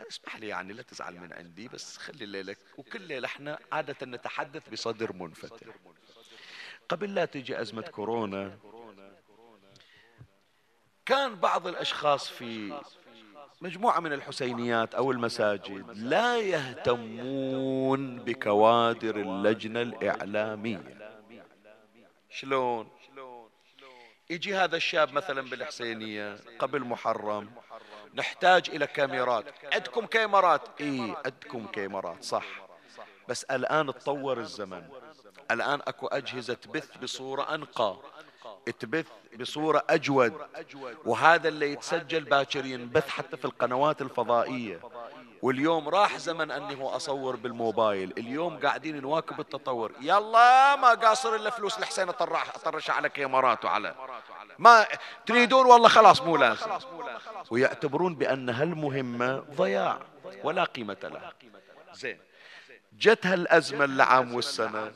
اسمح لي يعني لا تزعل من عندي بس خلي الليلة وكل ليلة إحنا عادة نتحدث بصدر منفتح. قبل لا تجي أزمة كورونا كان بعض الأشخاص في مجموعة من الحسينيات أو المساجد لا يهتمون بكوادر اللجنة الإعلامية. شلون؟ يجي هذا الشاب مثلا بالحسينية قبل محرم نحتاج إلى كاميرات. عندكم كاميرات؟ إيه عندكم كاميرات صح. بس الآن تطور الزمن. الآن أكو أجهزة بث بصورة أنقى. تبث بصورة أجود. وهذا اللي يتسجل باكر ينبث حتى في القنوات الفضائية. واليوم راح زمن أني هو أصور بالموبايل. اليوم قاعدين نواكب التطور. يلا ما قاصر إلا فلوس الحسين أطرش على كاميرات وعلى ما تريدون؟ والله خلاص مو لازم. ويعتبرون بأن هالمهمة ضياع ولا قيمة لها. زين. جت هالأزمة العام والسنة.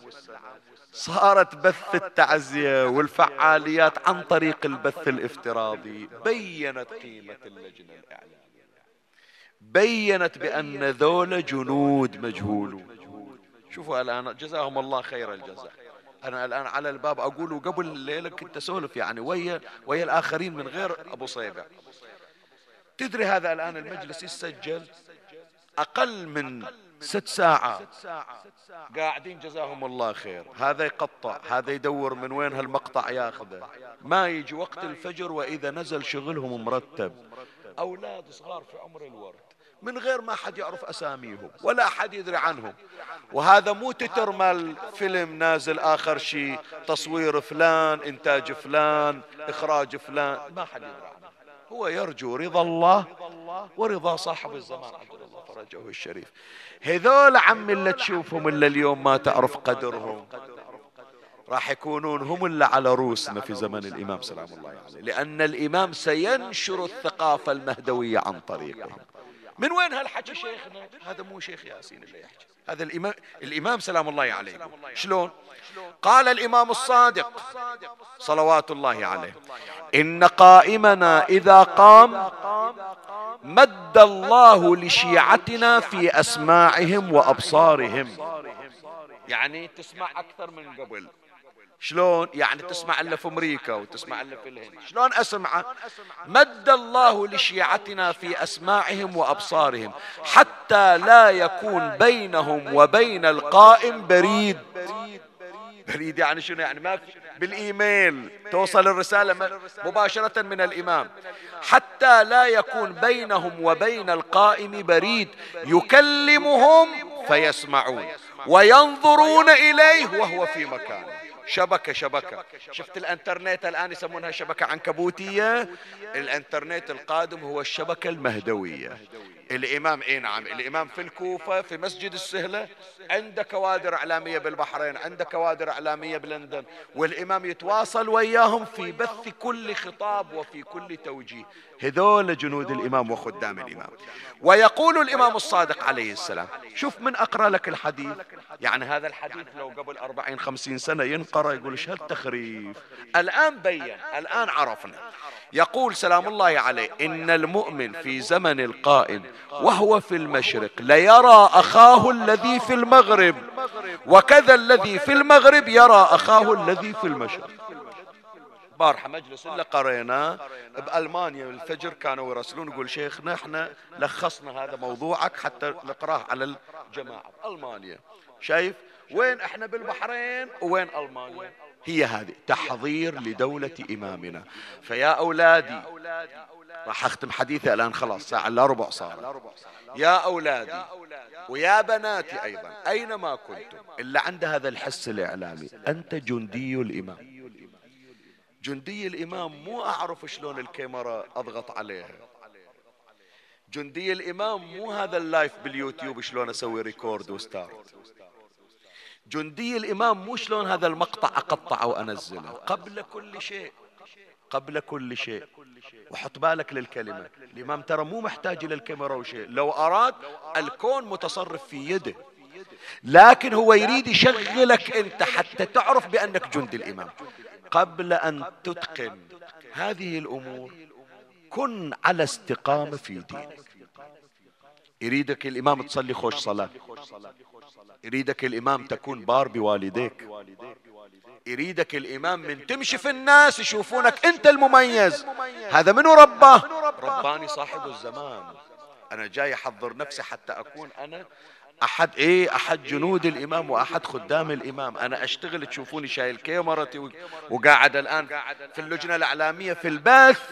صارت بث التعزية والفعاليات عن طريق البث الافتراضي. بينت قيمة اللجنة الإعلامية. بينت بأن ذول جنود مجهولون شوفوا الآن جزاهم الله خير الجزاء. أنا الآن على الباب أقول قبل الليلة كنت أسولف يعني ويا ويا الآخرين من غير أبو صيبع تدري هذا الآن المجلس يسجل أقل من ست ساعات قاعدين جزاهم الله خير. هذا يقطع هذا يدور من وين هالمقطع ياخذه. ما يجي وقت الفجر وإذا نزل شغلهم مرتب. أولاد صغار في عمر الورد. من غير ما حد يعرف أساميهم ولا حد يدري عنهم. وهذا مو تتر مال فيلم نازل آخر شيء تصوير فلان إنتاج فلان إخراج فلان ما حد يدري عنه. هو يرجو رضا الله ورضا صاحب الزمان. عبد الله فرجه الشريف. هذول عم اللي تشوفهم اللي اليوم ما تعرف قدرهم. راح يكونون هم اللي على روسنا في زمن الإمام سلام الله عليه. لأن الإمام سينشر الثقافة المهدوية عن طريقهم. من وين هالحكي شيخنا؟ هذا مو شيخ ياسين اللي يحكي. هذا الإمام, الإمام سلام الله عليه. شلون؟ قال الإمام الصادق صلوات الله عليه. إن قائمنا إذا قام مد الله لشيعتنا في أسماعهم وأبصارهم. يعني تسمع أكثر من قبل. شلون يعني تسمع إلا في أمريكا وتسمع إلا في الهند؟ شلون اسمعه مد الله لشيعتنا في أسماعهم وأبصارهم حتى لا يكون بينهم وبين القائم بريد. بريد. يعني شنو يعني؟ ما في بالإيميل. توصل الرسالة مباشرة من الإمام. حتى لا يكون بينهم وبين القائم بريد. يكلمهم فيسمعون. وينظرون إليه وهو في مكانه شبكة شبكة. شفت الانترنت الآن يسمونها شبكة عنكبوتية. الانترنت القادم هو الشبكة المهدوية. الإمام إيه نعم الإمام في الكوفة في مسجد السهلة عنده كوادر إعلامية بالبحرين عنده كوادر إعلامية بلندن والإمام يتواصل وياهم في بث كل خطاب وفي كل توجيه. هذول جنود الإمام وخدام الإمام. ويقول الإمام الصادق عليه السلام شوف من أقرأ لك الحديث. يعني هذا الحديث لو قبل أربعين خمسين سنة ينقرأ يقول إيش هالتخريف؟ الآن بين الآن عرفنا. يقول سلام الله عليه إن المؤمن في زمن القائم وهو في المشرق. ليرى أخاه الذي في المغرب. وكذا الذي في المغرب يرى أخاه الذي في المشرق. بارحة مجلس اللي قريناه بألمانيا الفجر كانوا يرسلون يقول شيخنا إحنا لخصنا هذا موضوعك حتى نقراه على الجماعة. ألمانيا. شايف؟ وين إحنا بالبحرين وين ألمانيا؟ هي هذه. تحضير لدولة إمامنا. فيا أولادي راح أختم حديثي الآن خلاص ساعة إلا ربع صار يا أولادي ويا بناتي أيضا أينما كنتم؟ إلا عند هذا الحس الإعلامي. أنت جندي الإمام. جندي الإمام مو أعرف شلون الكاميرا أضغط عليها جندي الإمام مو هذا ال live باليوتيوب شلون أسوي record و start. جندي الإمام مو شلون هذا المقطع أقطعه وأنزله. قبل كل شيء قبل كل شيء. وحط بالك للكلمة. الإمام ترى مو محتاج إلى الكاميرا وشيء. لو أراد الكون متصرف في يده. لكن هو يريد يشغلك أنت حتى تعرف بأنك جند الإمام. قبل أن تتقن هذه الأمور كن على استقامة في دينك. يريدك الإمام تصلي خوش صلاة. يريدك الإمام تكون بار بوالديك يريدك الإمام من تمشي في الناس يشوفونك أنت المميز. هذا منو رباه؟ رباني صاحب الزمان. أنا جاي أحضر نفسي حتى أكون أنا أحد إيه؟ أحد جنود الإمام وأحد خدام الإمام. أنا أشتغل تشوفوني شايل كاميرتي وقاعد الآن في اللجنة الإعلامية في البث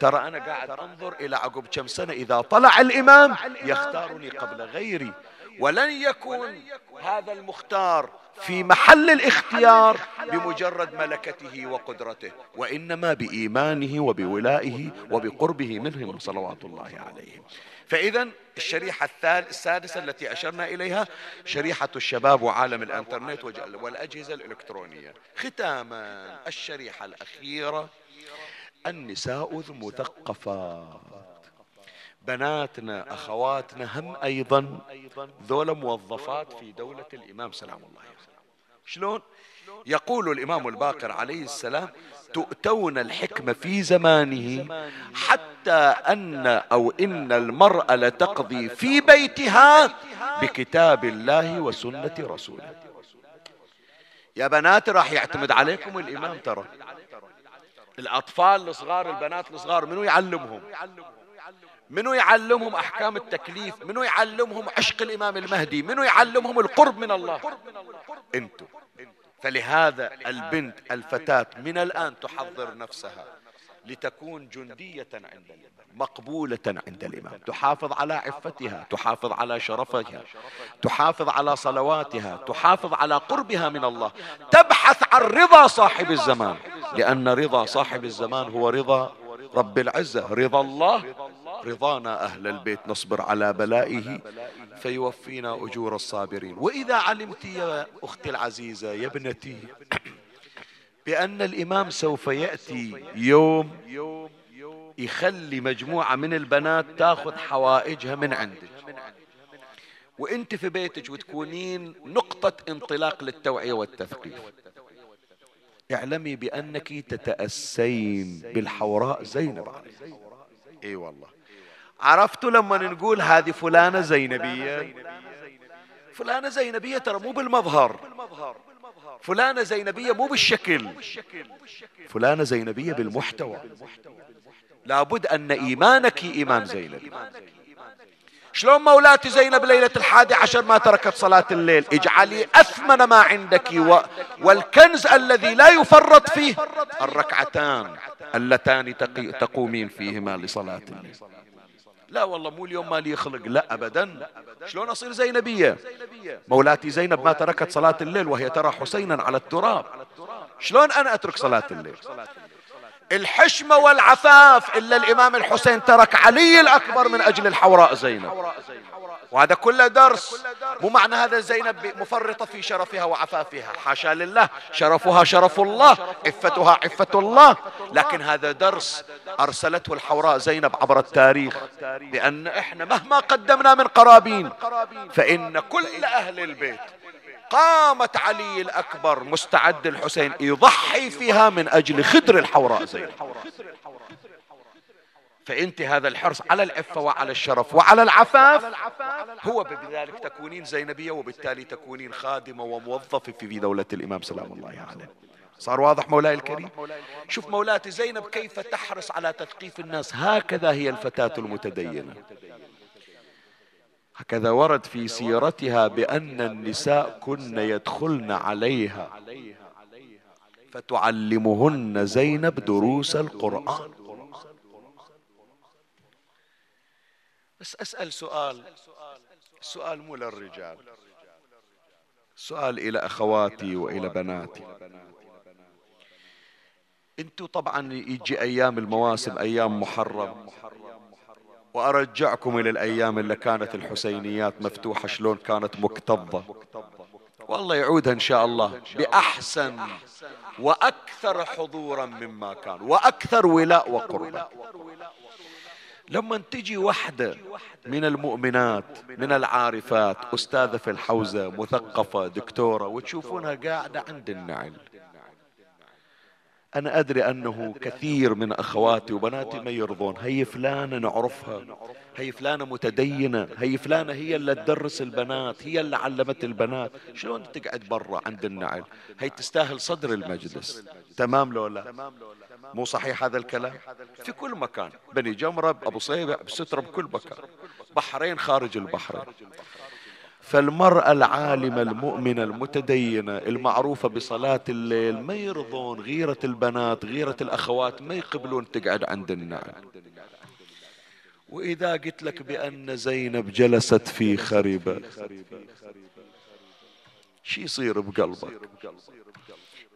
ترى أنا قاعد أنظر إلى عقب كم سنة إذا طلع الإمام. يختارني قبل غيري. ولن يكون هذا المختار في محل الاختيار بمجرد ملكته وقدرته وإنما بإيمانه وبولائه وبقربه منهم صلوات الله عليه فإذا الشريحة السادسة التي أشرنا إليها شريحة الشباب وعالم الإنترنت والأجهزة الإلكترونية. ختاما الشريحة الأخيرة النساء المثقفات. بناتنا أخواتنا هم أيضا ذولا موظفات في دولة الإمام. سلام الله شلون؟ يقول الإمام الباقر عليه السلام تؤتون الحكمة في زمانه حتى أن أو إن المرأة لتقضي في بيتها بكتاب الله وسنة رسوله. يا بنات راح يعتمد عليكم الإمام ترى. الأطفال الصغار البنات الصغار منو يعلمهم؟ منو يعلمهم أحكام التكليف؟ منو يعلمهم عشق الإمام المهدي؟ منو يعلمهم القرب من الله؟ أنتم. فلهذا البنت الفتاة من الآن تحضر نفسها لتكون جندية عند الإمام مقبولة عند الإمام. تحافظ على عفتها تحافظ على شرفها تحافظ على صلواتها تحافظ على قربها من الله. تبحث عن رضا صاحب الزمان لأن رضا صاحب الزمان هو رضا رب العزة رضا الله رضانا أهل البيت نصبر على بلائه فيوفينا أجور الصابرين. وإذا علمت يا أختي العزيزة يا ابنتي بأن الإمام سوف يأتي يوم يخلي مجموعة من البنات تاخذ حوائجها من عندك. وإنت في بيتك وتكونين نقطة انطلاق للتوعية والتثقيف. اعلمي بأنك تتأسين بالحوراء زينب عليه إي والله. عرفتوا لما نقول هذه فلانة زينبية. فلانة زينبية ترى مو بالمظهر. فلانة زينبية مو بالشكل. فلانة زينبية بالمحتوى. لابد أن إيمانك إيمان زينب شلون مولاتي زينب ليلة الحادي عشر ما تركت صلاة الليل؟ اجعلي أثمن ما عندك و... والكنز الذي لا يفرط فيه الركعتان اللتان تقي... تقومين فيهما لصلاة الليل. لا والله مو اليوم مالي يخلق. لا أبدا. شلون أصير زينبية مولاتي زينب ما تركت صلاة الليل وهي ترى حسينا على التراب. شلون أنا أترك صلاة الليل؟ الحشمة والعفاف إلا الإمام الحسين ترك علي الأكبر من أجل الحوراء زينب. وهذا كله درس. مو معنى هذا زينب مفرطة في شرفها وعفافها. حاشا لله. شرفها شرف الله. عفتها عفة الله. لكن هذا درس أرسلته الحوراء زينب عبر التاريخ. بأن إحنا مهما قدمنا من قرابين فإن كل أهل البيت قامت علي الأكبر مستعد الحسين يضحي فيها من أجل خدر الحوراء زينب. فإنت هذا الحرص على العفه وعلى الشرف وعلى العفاف. هو بذلك تكونين زينبية وبالتالي تكونين خادمة وموظفة في دولة الإمام سلام الله عليه. صار واضح مولاي الكريم؟ شوف مولاتي زينب كيف تحرص على تثقيف الناس. هكذا هي الفتاة المتدينة. هكذا ورد في سيرتها بأن النساء كن يدخلن عليها فتعلمهن زينب دروس القرآن. بس أسأل سؤال. السؤال مو للرجال. سؤال إلى أخواتي وإلى بناتي. أنتوا طبعا يجي أيام المواسم أيام محرم. وأرجعكم إلى الأيام اللي كانت الحسينيات مفتوحة شلون كانت مكتظة. والله يعودها إن شاء الله بأحسن وأكثر حضورا مما كان وأكثر ولاء وقربة. لما تجي وحدة من المؤمنات من العارفات أستاذة في الحوزة مثقفة دكتورة وتشوفونها قاعدة عند النعل. أنا أدري أنه كثير من أخواتي وبناتي ما يرضون. هي فلانة نعرفها. هي فلانة متدينة. هي فلانة هي اللي تدرس البنات. هي اللي علمت البنات. شلون تقعد برا عند النعل؟ هي تستاهل صدر المجلس. تمام لو لا؟ مو صحيح هذا الكلام؟ في كل مكان. بني جمرة أبو صيبة بسترة بكل مكان. بحرين خارج البحرين. فالمرأة العالمة المؤمنة المتدينة المعروفة بصلاة الليل ما يرضون غيرة البنات غيرة الأخوات ما يقبلون تقعد عند النعم وإذا قلت لك بأن زينب جلست في خربة شي يصير بقلبك؟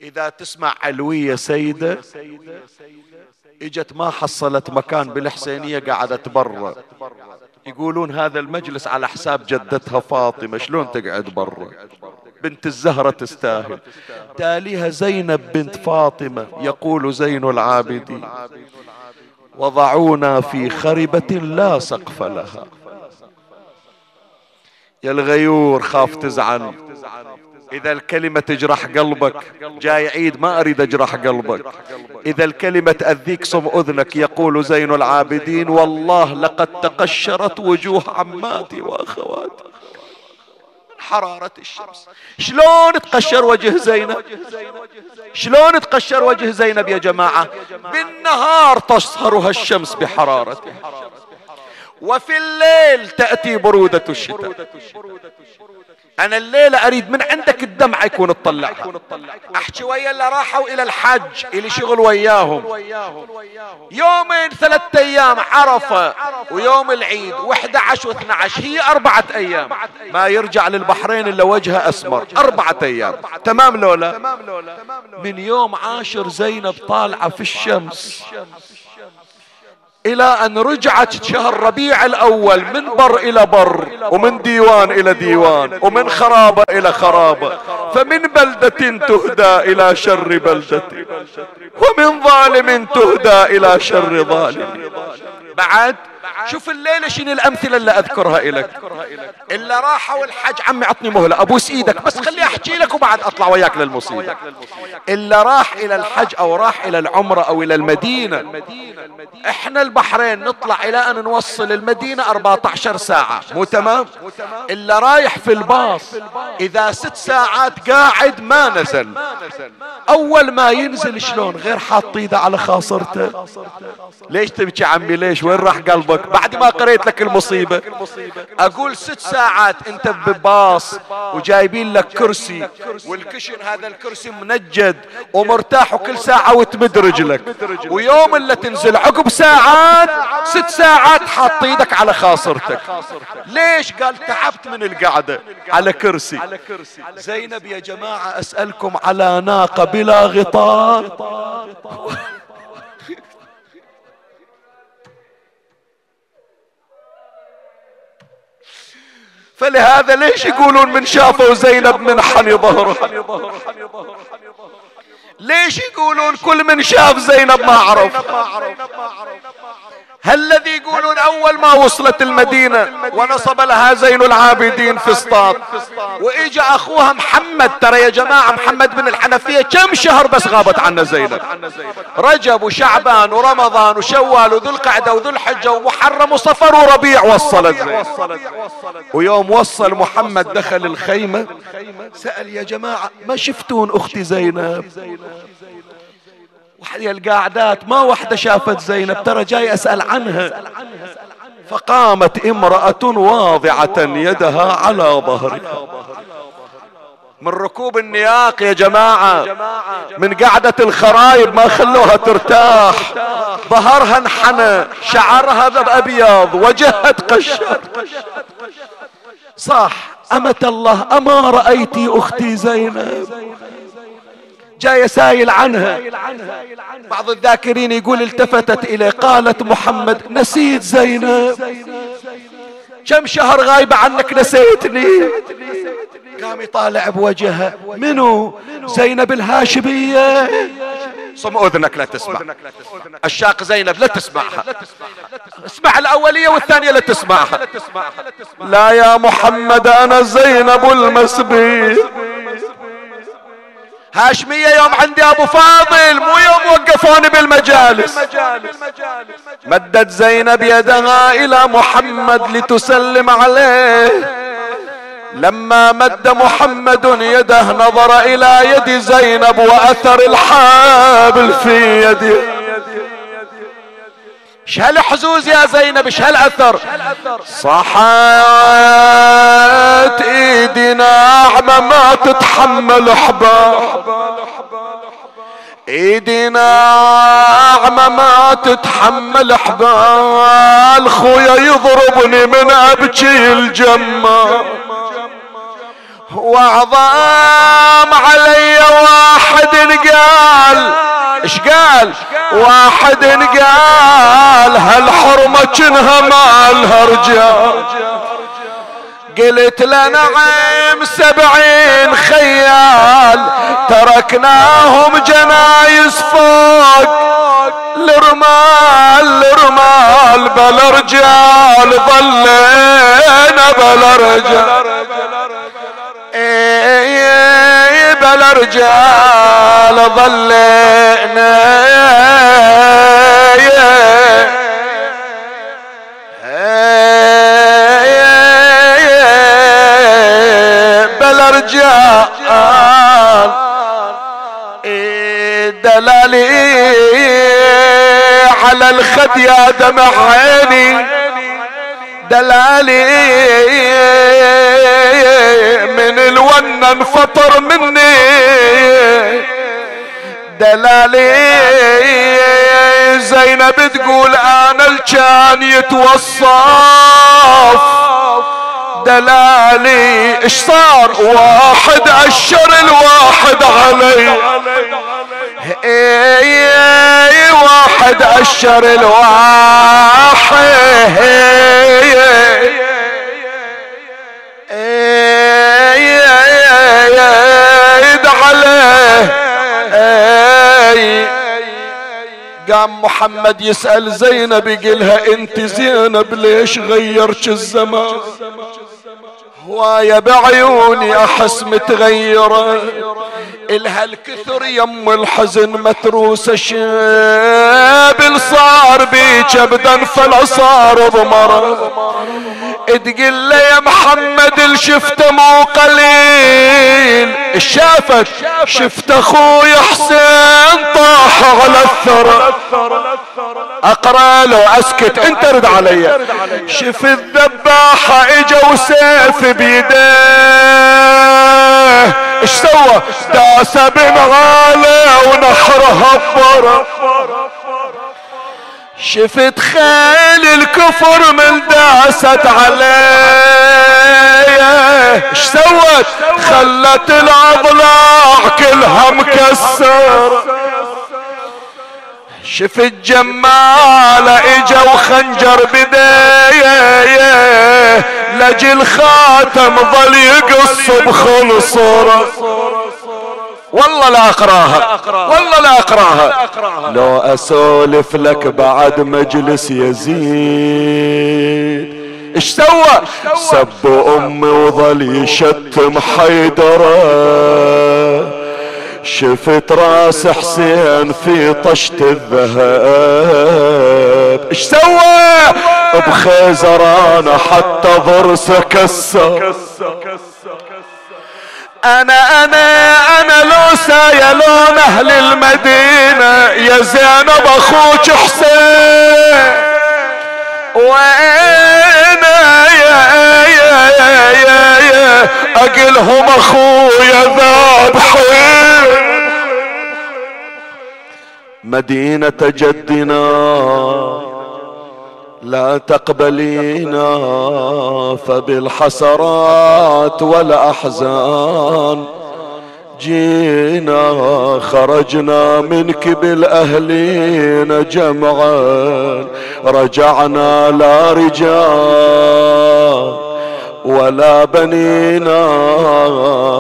إذا تسمع علوية سيدة إجت ما حصلت مكان بالحسينية قعدت برا. يقولون هذا المجلس على حساب جدتها فاطمة شلون تقعد برا؟ بنت الزهرة تستاهل. تاليها زينب بنت فاطمة يقول زين العابدين. وضعونا في خربة لا سقف لها. يا الغيور خاف تزعل. إذا الكلمة تجرح قلبك جاي عيد ما أريد أجرح قلبك. إذا الكلمة تأذيك صم أذنك. يقول زين العابدين والله لقد تقشرت وجوه عماتي وأخواتي. حرارة الشمس. شلون تقشر وجه زينب؟ شلون تقشر وجه زينب يا جماعة؟ بالنهار تصهرها الشمس بحرارته وفي الليل تأتي برودة الشتاء. أنا الليلة أريد من عندك الدمعة يكون تطلعها. أحكي ويا اللي راحوا إلى الحج الي شغل وياهم. يومين ثلاثة أيام عرفة ويوم العيد واحدة عشر واثنى عشر هي أربعة أيام. ما يرجع للبحرين إلا وجهه أسمر أربعة أيام. تمام لولا؟ من يوم عاشر زينب طالعة في الشمس. إلى أن رجعت شهر ربيع الأول من بر إلى بر ومن ديوان إلى ديوان ومن خرابة إلى خرابة فمن بلدة تهدى إلى شر بلدة ومن ظالم تهدى إلى شر ظالم. بعد شوف الليلة شنو الأمثلة اللي أذكرها لك إلا راحوا الحج عمي عطني مهلة أبوس إيدك بس خلي أحكي لك وبعد أطلع وياك للمصيبة. إلا راح إلى الحج أو راح إلى العمرة أو إلى المدينة إحنا البحرين نطلع إلى أن نوصل المدينة 14 ساعة. مو تمام؟ إلا رايح في الباص إذا ست ساعات قاعد ما نزل. أول ما ينزل شلون؟ غير حاط إيده على خاصرته. ليش تبكي عمي؟ ليش؟ وين راح قلبك؟ بعد ما قريت لك المصيبة. أقول ست ساعات أنت بباص وجايبين لك كرسي. والكشن هذا الكرسي منجد ومرتاح وكل ساعة وتمد رجلك. ويوم اللي تنزل عقب ساعات ست ساعات حاط إيدك على خاصرتك. ليش؟ قال تعبت من القعدة. على كرسي. زينب يا جماعة أسألكم على ناقة بلا غطاء. فلهذا ليش يقولون من شافوا زينب من حني ظهره؟ ليش يقولون كل من شاف زينب ما عرف؟ هل الذي يقولون أول ما وصلت المدينة ونصب لها زين العابدين في اسطاط وإجا أخوها محمد ترى يا جماعة محمد بن الحنفية كم شهر بس غابت عنا زينب؟ رجب وشعبان ورمضان وشوال وذو القعدة وذو الحجة ومحرم وصفر وربيع وصلت زينب. ويوم وصل محمد دخل الخيمة سأل يا جماعة ما شفتون أختي زينب؟ القاعدات ما وحدة شافت زينب ترى جاي أسأل عنها. فقامت امرأة واضعة يدها على ظهرها. من ركوب النياق يا جماعة من قعدة الخرايب ما خلوها ترتاح. ظهرها انحنى شعرها أبيض وجهها تقشر. صح أمة الله أما رأيتي أختي زينب. جاي سايل عنها. بعض الذاكرين يقول التفتت إليه قالت محمد نسيت زينب. كم شهر غايبة عنك نسيتني. قام يطالع بوجهها. منو؟ زينب الهاشمية. صم أذنك لا تسمع. الشاق زينب لا تسمعها. اسمع الأولية والثانية لا تسمعها. لا يا محمد أنا زينب المسبي هاشمية يوم عندي أبو فاضل مو يوم وقفوني بالمجالس. مدت زينب يدها إلى محمد لتسلم عليه. لما مد محمد يده نظر إلى يد زينب وأثر الحابل في يده. إيش هالحزوز يا زينب إيش هالاثر صحت إيدي ناعمة ما تتحمل حباب إيدي ناعمة ما تتحمل حبال خويا يضربني من أبكي الجمة. وعظام علي واحد قال إيش قال واحد قال هالحرمة كنها مالها رجال قلت له نعم سبعين خيال. تركناهم جنايز فوق. الرمال الرمال بلا رجال ظلينا بلا رجال. إيه بلا رجال ظلينا. بلا رجال دلالي على الخد يا دمع عيني دلالي من الونة انفطر مني. دلالي زينب تقول أنا الكان يتوصف. دلالي إيش صار؟ واحد أشر الواحد علي. واحد أشر الواحد. قام محمد يسأل زينب يقلها أنت زينب ليش غيرت الزمان؟ هواية بعيوني أحس متغيرة. إلها الكثر يم الحزن متروسة شيب صار بيك ابدا فلا صار بمرض. تقول لي يا محمد الشفت مو قليل. شافك شفت أخوي حسين طاح على الثرى. أقرأ له أسكت أنت رد علي. شف الذباحة إجا وسيف بيديه إيش سوى؟ داس بنغاله ونحرها ببره شفت خيل الكفر من داست عليه إيش سوت؟ خلت الأضلاع كلها مكسر شفت جمال إجا وخنجر بداية. لجل خاتم ظل يقص بخلصره والله لا أقراها. والله لا أقراها. لو أسولف لك بعد مجلس يزيد. إيش سوى؟ سب امي وظل يشتم حيدره شفت راس حسين في طشت الذهب. إيش سوى؟ بخيزرانه حتى ضرسه كسر. أنا أنا أنا لوسا يا لون أهل المدينة يا زينب أخوك حسين. وأنا يا يا يا يا يا أقلهم أخويا ذابحين مدينة جدنا. لا تقبلينا فبالحسرات والأحزان. جينا خرجنا منك بالأهلين جمعا. رجعنا لا رجال ولا بنينا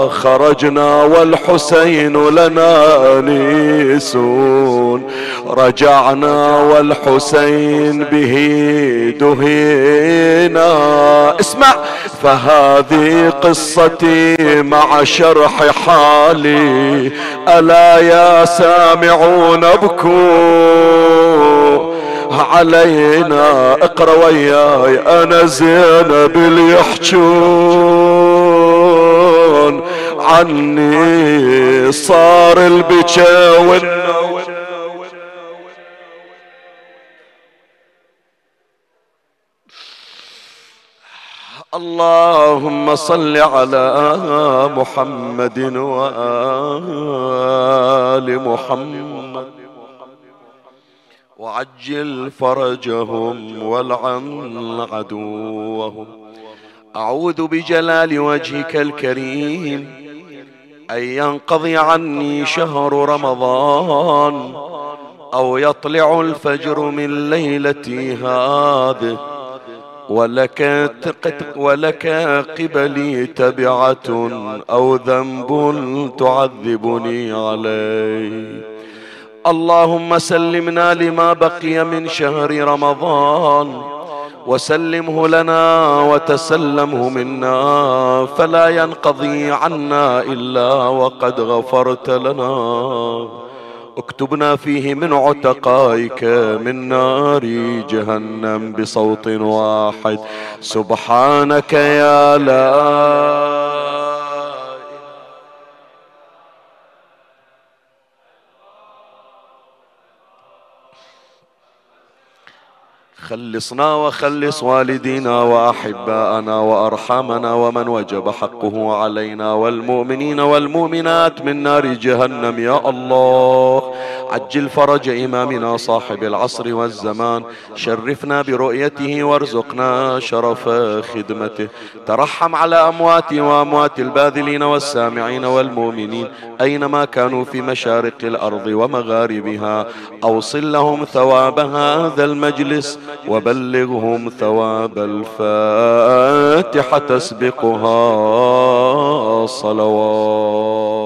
خرجنا والحسين لنا انيسون رجعنا والحسين به دهينا. اسمع فهذه قصتي مع شرح حالي. ألا يا سامعون ابكوا. علينا اقرا وياي أنا زينب اللي يحجون عني صار البكا اللهم صل على محمد وآل محمد. وعجل فرجهم والعن عدوهم أعوذ بجلال وجهك الكريم أن ينقضي عني شهر رمضان أو يطلع الفجر من ليلتي هذه. ولك ولك قبلي تبعة أو ذنب تعذبني عليه. اللهم سلمنا لما بقي من شهر رمضان وسلمه لنا وتسلمه منا فلا ينقضي عنا إلا وقد غفرت لنا. اكتبنا فيه من عتقائك من نار جهنم بصوت واحد. سبحانك يا لا خلصنا وخلص والدينا وأحباءنا وارحامنا ومن وجب حقه علينا والمؤمنين والمؤمنات من نار جهنم. يا الله. عجل فرج إمامنا صاحب العصر والزمان. شرفنا برؤيته وارزقنا شرف خدمته. ترحم على امواتي وأموات الباذلين والسامعين والمؤمنين أينما كانوا في مشارق الأرض ومغاربها. أوصل لهم ثواب هذا المجلس وبلغهم ثواب الفاتحة تسبقها صلوات.